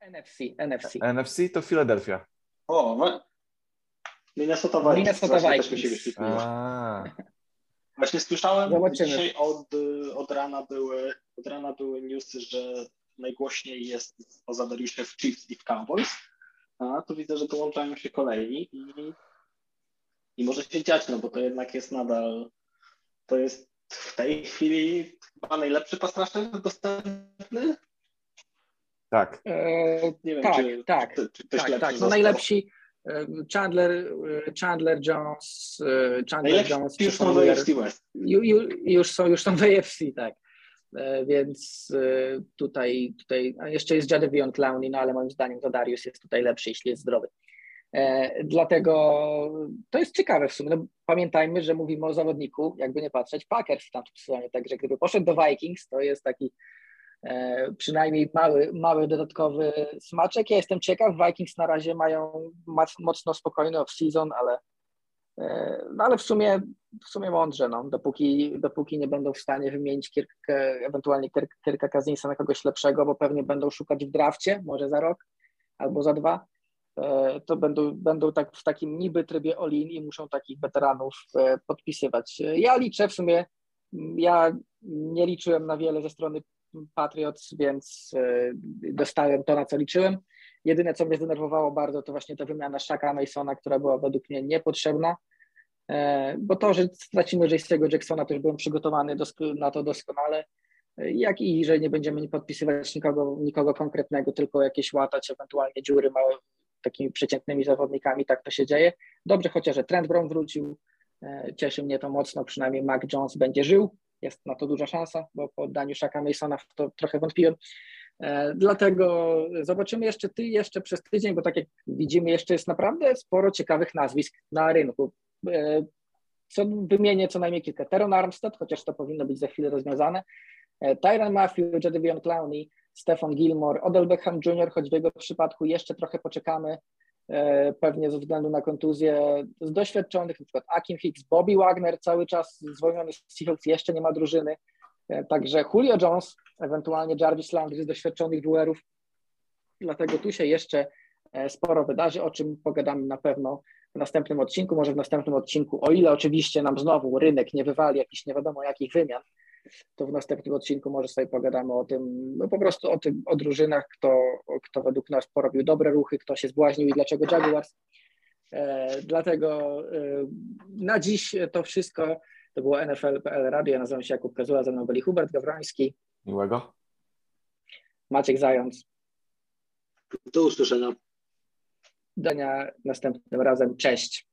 Speaker 2: NFC, NFC.
Speaker 3: NFC to Philadelphia.
Speaker 4: O, Minnesota Vikings.
Speaker 2: Minnesota Vikings.
Speaker 3: A,
Speaker 4: Właśnie słyszałem,
Speaker 2: Zobaczymy.
Speaker 4: dzisiaj od, od, rana były, od rana były newsy, że najgłośniej jest poza Dariuszem w Chiefs i w Cowboys. A tu widzę, że dołączają się kolejni i, i może się dziać, no bo to jednak jest nadal, to jest w tej chwili chyba najlepszy pass rusher dostępny.
Speaker 3: Tak.
Speaker 2: E,
Speaker 4: Nie wiem,
Speaker 2: tak,
Speaker 4: czy,
Speaker 2: tak,
Speaker 4: czy, czy ktoś
Speaker 2: tak, tak. No najlepsi e, Chandler, e, Chandler Jones, e, Chandler
Speaker 4: Najlepsi
Speaker 2: Jones,
Speaker 4: już są w AFC West.
Speaker 2: Ju, ju, już są, już są w AFC, tak. E, Więc e, tutaj, tutaj a jeszcze jest Jadavion Clowney, no ale moim zdaniem to Darius jest tutaj lepszy, jeśli jest zdrowy. E, Dlatego to jest ciekawe w sumie. No, pamiętajmy, że mówimy o zawodniku, jakby nie patrzeć, Packers w tamtym sezonie, także gdyby poszedł do Vikings, to jest taki przynajmniej mały, mały dodatkowy smaczek. Ja jestem ciekaw, Vikings na razie mają mocno spokojny off-season, ale E, No ale w sumie, w sumie mądrze, no, dopóki, dopóki nie będą w stanie wymienić Kirka, ewentualnie Kirk- Kirka Cousinsa na kogoś lepszego, bo pewnie będą szukać w drafcie, może za rok albo za dwa, e, to będą, będą tak w takim niby trybie all-in i muszą takich weteranów e, podpisywać. E, Ja liczę w sumie, ja nie liczyłem na wiele ze strony Patriots, więc e, dostałem to, na co liczyłem. Jedyne, co mnie zdenerwowało bardzo, to właśnie ta wymiana Shaka Masona, która była według mnie niepotrzebna, e, bo to, że stracimy J.C.'go Jacksona, już byłem przygotowany na to doskonale, e, jak i że nie będziemy podpisywać nikogo, nikogo konkretnego, tylko jakieś łatać ewentualnie dziury małe takimi przeciętnymi zawodnikami, tak to się dzieje. Dobrze chociaż, że Trent Brown wrócił, cieszy mnie to mocno, przynajmniej Mac Jones będzie żył, jest na to duża szansa, bo po oddaniu Shaka Masona w to trochę wątpiłem. E, Dlatego zobaczymy jeszcze ty jeszcze przez tydzień, bo tak jak widzimy, jeszcze jest naprawdę sporo ciekawych nazwisk na rynku. E, Co wymienię co najmniej kilka. Teron Armstead, chociaż to powinno być za chwilę rozwiązane. E, Tyron Matthew, Jadavion Clowney, Stefan Gilmore, Odell Beckham Jr., choć w jego przypadku jeszcze trochę poczekamy, pewnie ze względu na kontuzję z doświadczonych, przykład Akim Hicks, Bobby Wagner cały czas zwolniony z Seahawks, jeszcze nie ma drużyny. E, Także Julio Jones, ewentualnie Jarvis Landry z doświadczonych duerów. Dlatego tu się jeszcze e, sporo wydarzy, o czym pogadamy na pewno w następnym odcinku, może w następnym odcinku, o ile oczywiście nam znowu rynek nie wywali jakichś nie wiadomo jakich wymian, to w następnym odcinku może sobie pogadamy o tym, no po prostu o tym, o drużynach, kto, kto według nas porobił dobre ruchy, kto się zbłaźnił i dlaczego Jaguars. E, dlatego e, na dziś to wszystko. To było NFL.pl Radio. Ja nazywam się Jakub Kazula, ze mną byli Hubert Gawroński,
Speaker 3: Miłego.
Speaker 2: Maciek Zając.
Speaker 4: Do usłyszenia.
Speaker 2: Do następnym razem. Cześć.